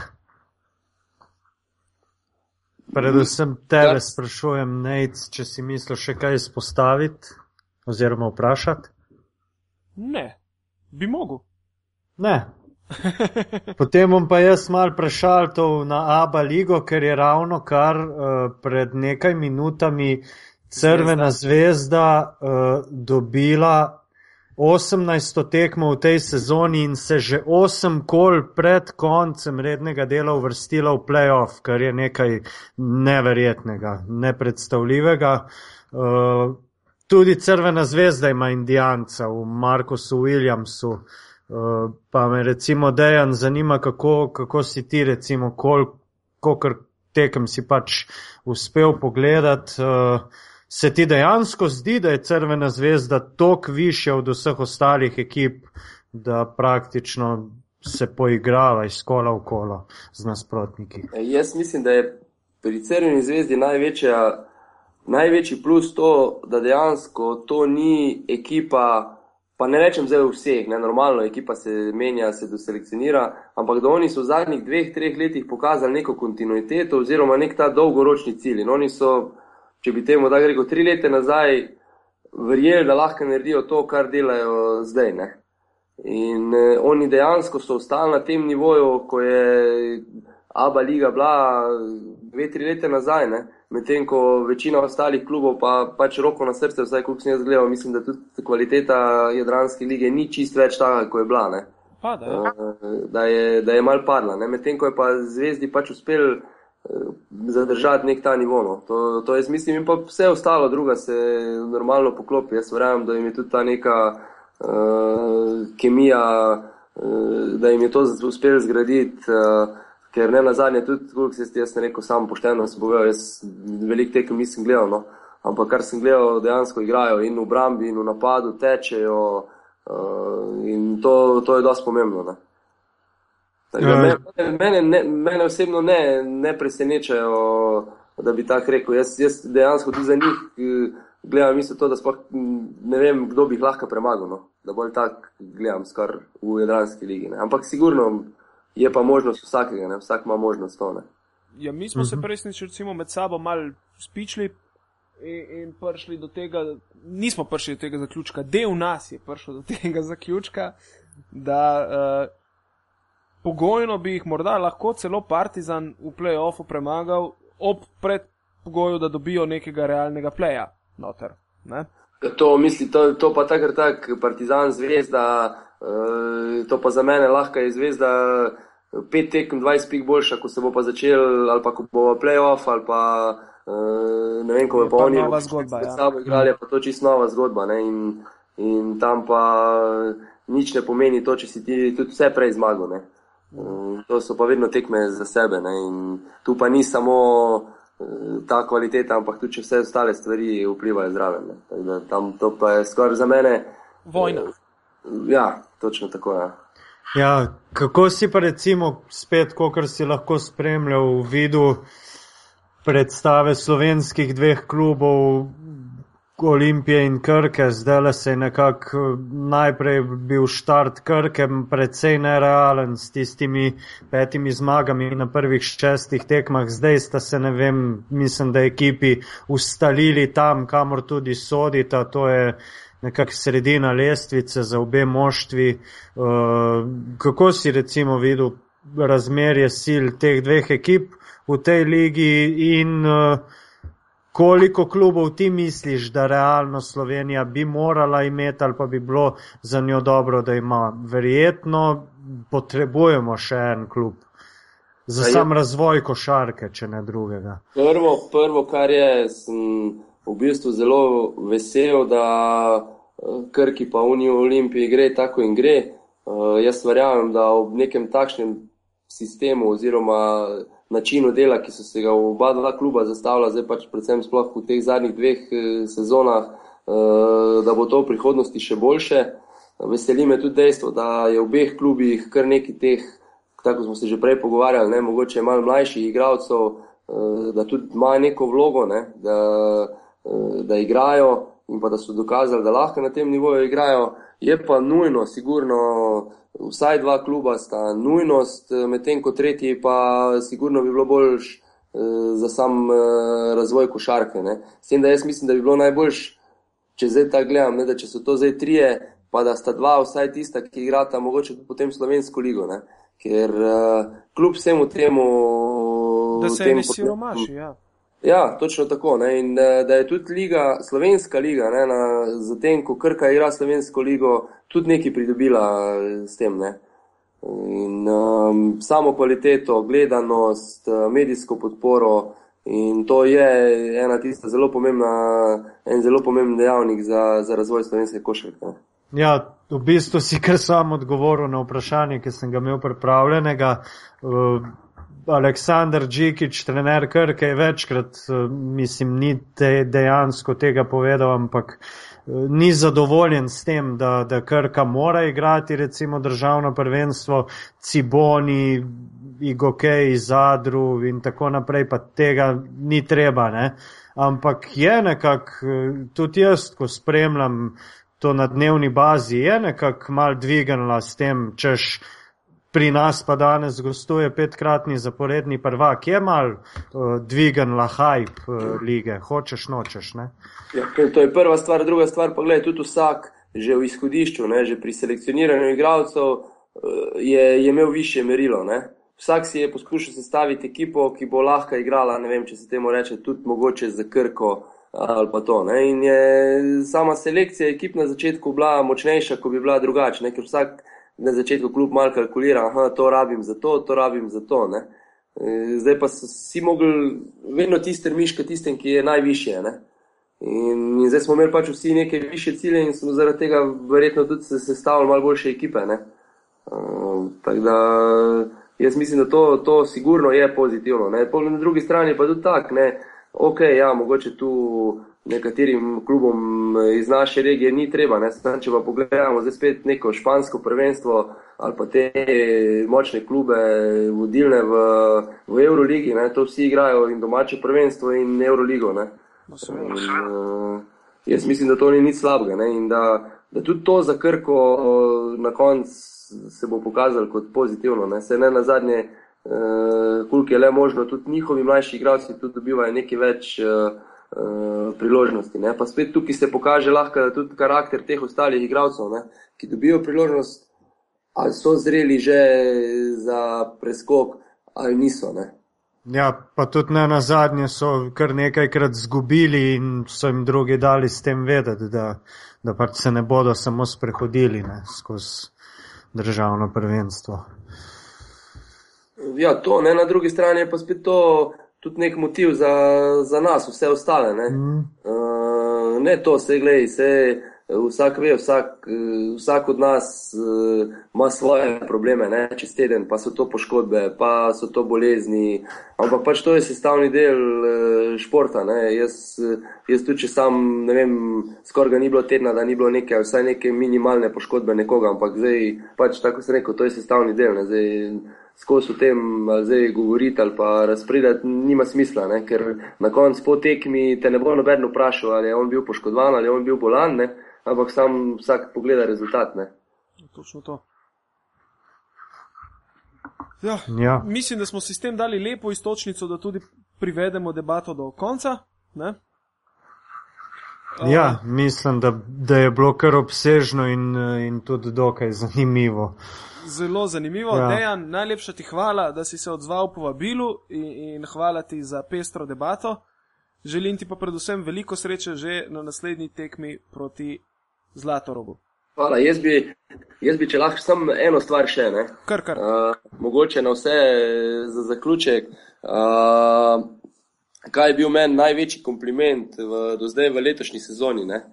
Predvsem tebe sprašujem, Nec, če si mislil še kaj izpostaviti oziroma vprašati? Ne, bi mogel. Ne. Potem bom pa jaz mal prešal to na ABA ligo, ker je ravno kar uh, pred nekaj minutami Crvena zvezda uh, dobila 18 tekmo v tej sezoni in se že 8 kol pred koncem rednega dela uvrstila v playoff, kar je nekaj neverjetnega, nepredstavljivega. Uh, tudi Crvena zvezda ima indijanca v Markusu Williamsu. Uh, pa me recimo Dejan zanima, kako, kako si ti recimo, koliko tekem si pač uspel pogledati. Uh, se ti dejansko zdi, da je Crvena zvezda toliko više od vseh ostalih ekip, da praktično se poigrava iz kola v kolo z nasprotniki? E, jaz mislim, da je pri Crveni zvezdi največja, največji plus to, da dejansko to ni ekipa. Pa ne rečem zdaj vseh, ne normalno, ekipa se menja, se doselekcionira, ampak da oni so v zadnjih dveh, treh letih pokazali neko kontinuiteto oziroma nek ta dolgoročni cilj. In oni so če bi temu da rekel tri leta nazaj, verjeli, da lahko naredijo to, kar delajo zdaj. Ne? In eh, oni dejansko so ostali na tem nivoju, ko je Abba Liga bila dve, tri leta nazaj, medtem ko večina ostalih klubov pa pač roko na srce, vsaj koliko sem jaz gledal, mislim, da tudi kvaliteta Jadranske lige ni čist več taka, kot je bila. Pa, da, je. Uh, da je, da je mal padla. Medtem ko je pa zvezdi pač uspel zadržati nek ta nivo. No. To, to jaz mislim, in pa vse ostalo, druga se normalno poklopi. Jaz verjamem, da jim je tudi ta neka uh, kemija, uh, da jim je to uspelo zgraditi. Uh, Ker ne na zadnje, tudi kot se jaz ne rekel, samo pošteno sem povedal, jaz veliko tekem nisem gledal, no. ampak kar sem gledal, dejansko igrajo in v brambi, in v napadu tečejo uh, in to, to je dosti pomembno. Ne. Ja. Mene, mene, ne, mene osebno ne, ne presenečajo, da bi tako rekel. Jaz, jaz dejansko tudi za njih eh, gledam, mislim, to, da sploh ne vem, kdo bi jih lahko premagal. No? Da bolj tako gledam, skar v Jadranski ligi. Ne? Ampak sigurno je pa možnost vsakega, ne? vsak ima možnost to. Ne? Ja, mi smo uh -huh. se mhm. presnič, recimo, med sabo mal spičli. In, in prišli do tega, nismo prišli do tega zaključka, del nas je prišel do tega zaključka, da uh, pogojno bi jih morda lahko celo Partizan v playoffu premagal, ob predpogoju, da dobijo nekega realnega playa. Noter, ne? To misli, to, to pa takrat tak, Partizan zvezda, uh, to pa za mene lahko je zvezda. 5 tekem, 20 pik boljša, ko se bo pa začel, ali pa ko bo playoff, ali pa uh, ne vem, ko bo pa oni. Zgodba. Ja. Sabo igrali, pa to čisto nova zgodba. In, in tam pa nič ne pomeni to, če si ti tudi vse prej zmagal. Mm, to so pa vedno tekme za sebe. Ne? In tu pa ni samo eh, ta kvaliteta, ampak tudi vse ostale stvari vplivajo zraven. Tam to pa je skoraj za mene. Vojna. Ja, točno tako je. Ja. Ja, kako si pa recimo spet, kot si lahko spremljal v vidu predstave slovenskih dveh klubov, Olimpije in Krke, zdaj le se je nekako najprej bil štart Krke, precej nerealen s tistimi petimi zmagami na prvih šestih tekmah. Zdaj sta se, ne vem, mislim, da ekipi ustalili tam, kamor tudi sodita, to je nekak sredina lestvice za obe moštvi. Uh, kako si recimo videl razmerje sil teh dveh ekip v tej ligi in uh, koliko klubov ti misliš, da realno Slovenija bi morala imeti ali pa bi bilo za njo dobro, da ima? Verjetno potrebujemo še en klub. Za ja, sam razvoj košarke, če ne drugega. Prvo, prvo, kar je, sem v bistvu zelo vesel, da Krki pa Unijo Olimpiji gre tako in gre. Uh, jaz verjamem, da ob nekem takšnem sistemu oziroma načinu dela, ki so se ga v oba dva kluba zastavila, zdaj pač predvsem sploh v teh zadnjih dveh sezonah, uh, da bo to v prihodnosti še boljše. Veseli me tudi dejstvo, da je v obeh klubih kar nekaj teh, tako smo se že prej pogovarjali, ne, mogoče malo mlajših igralcev, uh, da tudi imajo neko vlogo, ne, da, da igrajo in pa da so dokazali, da lahko na tem nivoju igrajo, je pa nujno, sigurno, vsaj dva kluba sta nujnost, medtem ko tretji pa sigurno bi bilo boljš eh, za sam eh, razvoj košarke. Ne. S tem, da jaz mislim, da bi bilo najboljš, če zdaj tako gledam, ne, da če so to zdaj trije, pa da sta dva vsaj tista, ki igrata mogoče tudi potem slovensko ligo. Ne. Ker kljub vsemu temu, da se ne siromaši. Ja. Ja, točno tako. Ne? In eh, da je tudi liga, slovenska liga, ne, na, zatem, ko Krka igra slovensko ligo, tudi nekaj pridobila eh, s tem. Ne? In um, samo kvaliteto, gledanost, eh, medijsko podporo. In to je ena tista zelo pomembna, en zelo pomemben dejavnik za, za razvoj slovenske košarke. Ja, v bistvu si kar sam odgovoril na vprašanje, ki sem ga imel pripravljenega. Uh, Aleksandr Džikič, trener Krke, je večkrat, eh, mislim, ni te dejansko tega povedal, ampak eh, ni zadovoljen s tem, da, da Krka mora igrati recimo državno prvenstvo, Ciboni, Igokej, Zadru in tako naprej, pa tega ni treba. Ne? Ampak je nekako, eh, tudi jaz, ko spremljam to na dnevni bazi, je nekako mal dvignila s tem, češ pri nas pa danes gostuje petkratni zaporedni prvak, je mal uh, dvigan la hype uh, lige, hočeš, nočeš. Ja, to je prva stvar, druga stvar pa gledaj, tudi vsak že v izhodišču, ne, že pri selekcioniranju igralcev uh, je, je imel više merilo. Ne. Vsak si je poskušal sestaviti ekipo, ki bo lahko igrala, ne vem, če se temu reče, tudi mogoče za krko. Ali pa to. Ne? In je sama selekcija ekip na začetku bila močnejša, kot bi bila drugačna, ker vsak na začetku kljub malo kalkulira, da to rabim za to, to rabim za to. Ne. E, zdaj pa vsi mogli vedno tiste miške, tistem, ki je najvišje. In, in zdaj smo imeli pač vsi neke više cilje in smo zaradi tega verjetno tudi se sestavili malo boljše ekipe. Uh, tako da jaz mislim, da to, to sigurno je pozitivno. Na drugi strani pa tudi tako, ok, ja, mogoče tu nekaterim klubom eh, iz naše regije ni treba. Ne? Če pa pogledamo zdaj spet neko špansko prvenstvo ali pa te močne klube vodilne v, v Euroligi, ne? to vsi igrajo in domače prvenstvo in Euroligo. Ne? In, uh, jaz mislim, da to ni nič slabega in da, da tudi to za Krko uh, na koncu se bo pokazalo kot pozitivno. Ne? Se ne na zadnje, uh, koliko je le možno, tudi njihovi mlajši igralci dobivajo nekaj več. Uh, Eh, priložnosti. Ne? Pa spet tukaj se pokaže lahko tudi karakter teh ostalih igralcev, ne? ki dobijo priložnost, ali so zreli že za preskok, ali niso. Ne? Ja, pa tudi ne na zadnje so kar nekajkrat zgubili in so jim drugi dali s tem vedeti, da, da pač se ne bodo samo sprehodili ne, skozi državno prvenstvo. Ja, to ne na drugi strani je pa spet to tudi nek motiv za, za nas, vse ostale. Ne, mm. uh, ne to, vse gledaj, vse, vsak ve, vsak, vsak od nas uh, ima svoje probleme, ne, čez teden, pa so to poškodbe, pa so to bolezni. Ampak pač to je sestavni del uh, športa. Ne, jaz, jaz tudi, če sam, ne vem, skoraj ga ni bilo tedna, da ni bilo neke, vsaj neke minimalne poškodbe nekoga, ampak zdaj, pač tako se reko, to je sestavni del. Ne, zdaj, skozi o tem zdaj govoriti ali pa razpredati, nima smisla, ne? ker na koncu po tekmi te ne bo noben vprašal, ali je on bil poškodovan ali je on bil bolan, ne? ampak sam vsak pogleda rezultat. Ne? Točno to. Ja, ja. Mislim, da smo si s tem dali lepo istočnico, da tudi privedemo debato do konca. Ne? Ja, mislim, da, da je bilo kar obsežno in, in tudi dokaj zanimivo zelo zanimivo. Ja. Dejan, najlepša ti hvala, da si se odzval po vabilu in, in hvala ti za pestro debato. Želim ti pa predvsem veliko sreče že na naslednji tekmi proti Zlatorogu. Hvala, jaz bi, jaz bi če lahko samo eno stvar še. Kar, kar. Uh, mogoče na vse za zaključek. Uh, kaj je bil meni največji kompliment v, do zdaj v letošnji sezoni? Uh,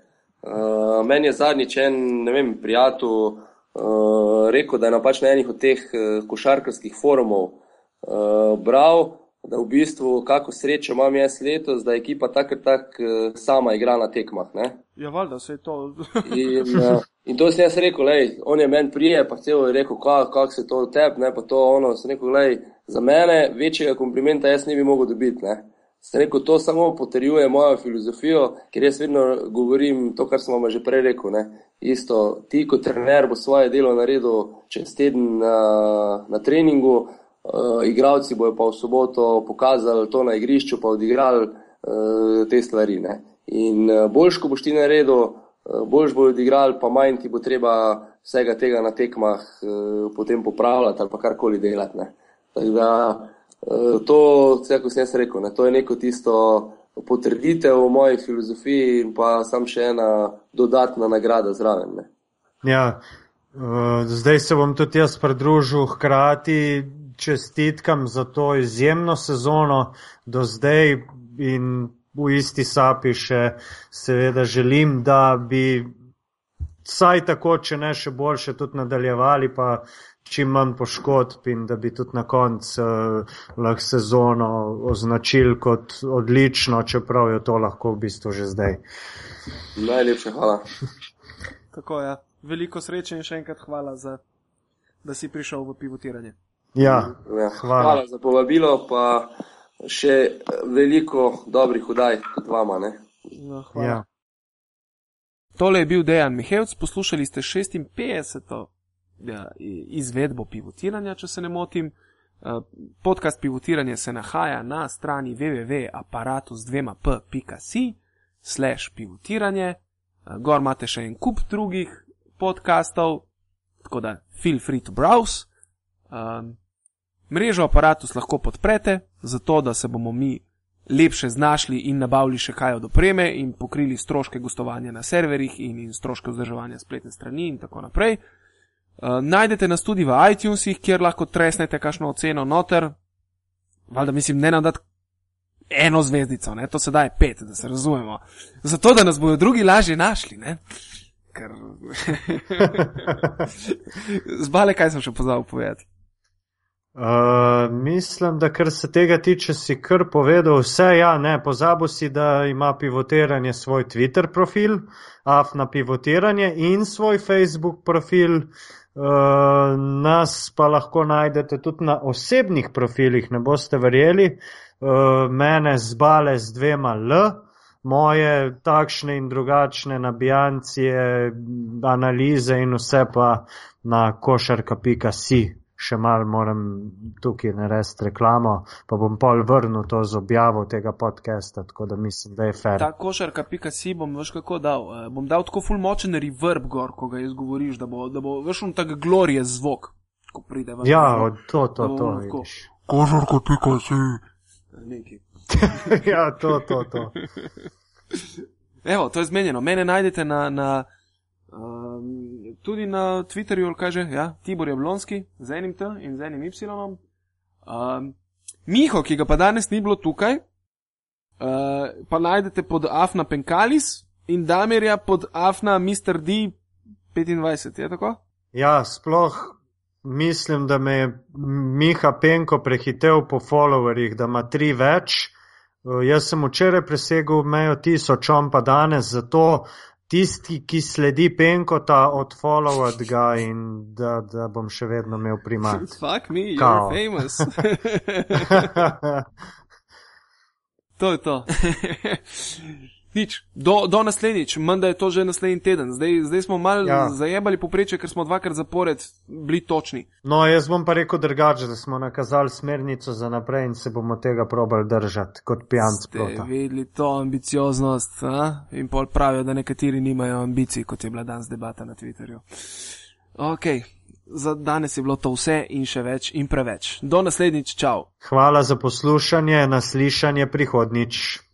Uh, meni je zadnjič en, ne vem, prijatelj uh, rekel, da je napač na enih od teh uh, košarkarskih forumov uh, bral, da v bistvu, kako srečo imam jaz letos, da ekipa tako tak uh, sama igra na tekmah. Ne? Ja, valjda se je to. in, uh, in to sem jaz rekel, lej, on je meni prije, pa celo je rekel, kako kak se to tep, ne pa to ono. Sem rekel, lej, za mene večjega komplimenta jaz ne bi mogel dobiti. Ne? Sem rekel, to samo potrjuje mojo filozofijo, ker jaz vedno govorim to, kar sem vam že prej rekel. Ne? Isto, ti kot trener bo svoje delo naredil čez teden na, na treningu, uh, igravci bojo pa v soboto pokazali to na igrišču, pa odigrali uh, te stvari. Ne? In uh, boljš, ko boš ti naredil, uh, boljš bojo odigrali, pa manj ti bo treba vsega tega na tekmah uh, potem popravljati ali pa karkoli delati. Tako da to, kot sem jaz rekel, ne? to je neko tisto potrditev v moji filozofiji in pa sam še ena dodatna nagrada zraven. Ne? Ja, uh, zdaj se bom tudi jaz pridružil, hkrati čestitkam za to izjemno sezono do zdaj in v isti sapi še seveda želim, da bi vsaj tako, če ne še boljše, tudi nadaljevali, pa čim manj poškodb in da bi tudi na koncu uh, lahko sezono označili kot odlično, čeprav je to lahko v bistvu že zdaj. Najlepša hvala. Tako je. Ja. Veliko sreče in še enkrat hvala, za, da si prišel v pivotiranje. Ja, Ja, hvala. hvala za povabilo, pa še veliko dobrih udaj kot vama. Ne? No, hvala. Ja. Tole je bil Dejan Mihevc, poslušali ste 56. Ja, izvedbo pivotiranja, če se ne motim. Eh, Podcast pivotiranje se nahaja na strani www.apparatus2p.si slash pivotiranje. Eh, Gor imate še en kup drugih podkastov, tako da feel free to browse. Um, mrežo aparatus lahko podprete, zato da se bomo mi lepše znašli in nabavili še kaj od opreme in pokrili stroške gostovanja na serverjih in, in stroške vzdrževanja spletne strani in tako naprej. Uh, najdete nas tudi v iTunesih, kjer lahko tresnete kakšno oceno noter. Valjda mislim, ne nam dati eno zvezdico, ne? to se daje pet, da se razumemo. Zato, da nas bodo drugi lažje našli, ne? Ker... Zbale, kaj sem še pozabil povedati. Uh, mislim, da kar se tega tiče, si kar povedal vse. Ja, ne, pozabil si, da ima pivotiranje svoj Twitter profil, afna pivotiranje in svoj Facebook profil. Uh, nas pa lahko najdete tudi na osebnih profilih, ne boste verjeli. Uh, mene zbale z dvema L, moje takšne in drugačne nabijancije, analize in vse pa na košarka.si še malo moram tukaj narediti reklamo, pa bom pol vrnil to z objavo tega podcasta, tako da mislim, da je fair. Ta košarka.si bom veš kako dal. Uh, bom dal tako full močen reverb gor, ko ga izgovoriš, da bo, da bo veš un tak glorije zvok, ko pride ven. Ja, od to, to, to, tako- vidiš. Košarka.si. Nekaj. ja, to, to, to. Evo, to je zmenjeno. Mene najdete na, na um, tudi na Twitterju, kaže, ja, Tibor Jablonski z enim T in z enim Y. Um, Miho, ki ga pa danes ni bilo tukaj, uh, pa najdete pod Afna Penkalis in Damirja pod Afna Mr. D 25, je tako? Ja, sploh mislim, da me je Miha Penko prehitev po followerjih, da ima tri več. Uh, Jaz sem včeraj presegel mejo tisoč, on pa danes, zato tisti, ki sledi Penkota, odfollowat ga in da, da bom še vedno imel primat. Fuck me, you're Kao. famous. to je to. Nič, do, do naslednjič, menda je to že naslednji teden. Zdaj, zdaj smo mal ja. Zajebali poprečje, ker smo dvakrat zapored bili točni. No, jaz bom pa rekel drugače, da smo nakazali smernico za naprej in se bomo tega probali držati kot pijanc Ste prota. videli to ambicioznost a? in pol pravijo, da nekateri nimajo ambicij, kot je bila danes debata na Twitterju. Ok, za danes je bilo to vse in še več in preveč. Do naslednjič, čau. Hvala za poslušanje, naslišanje prihodnič.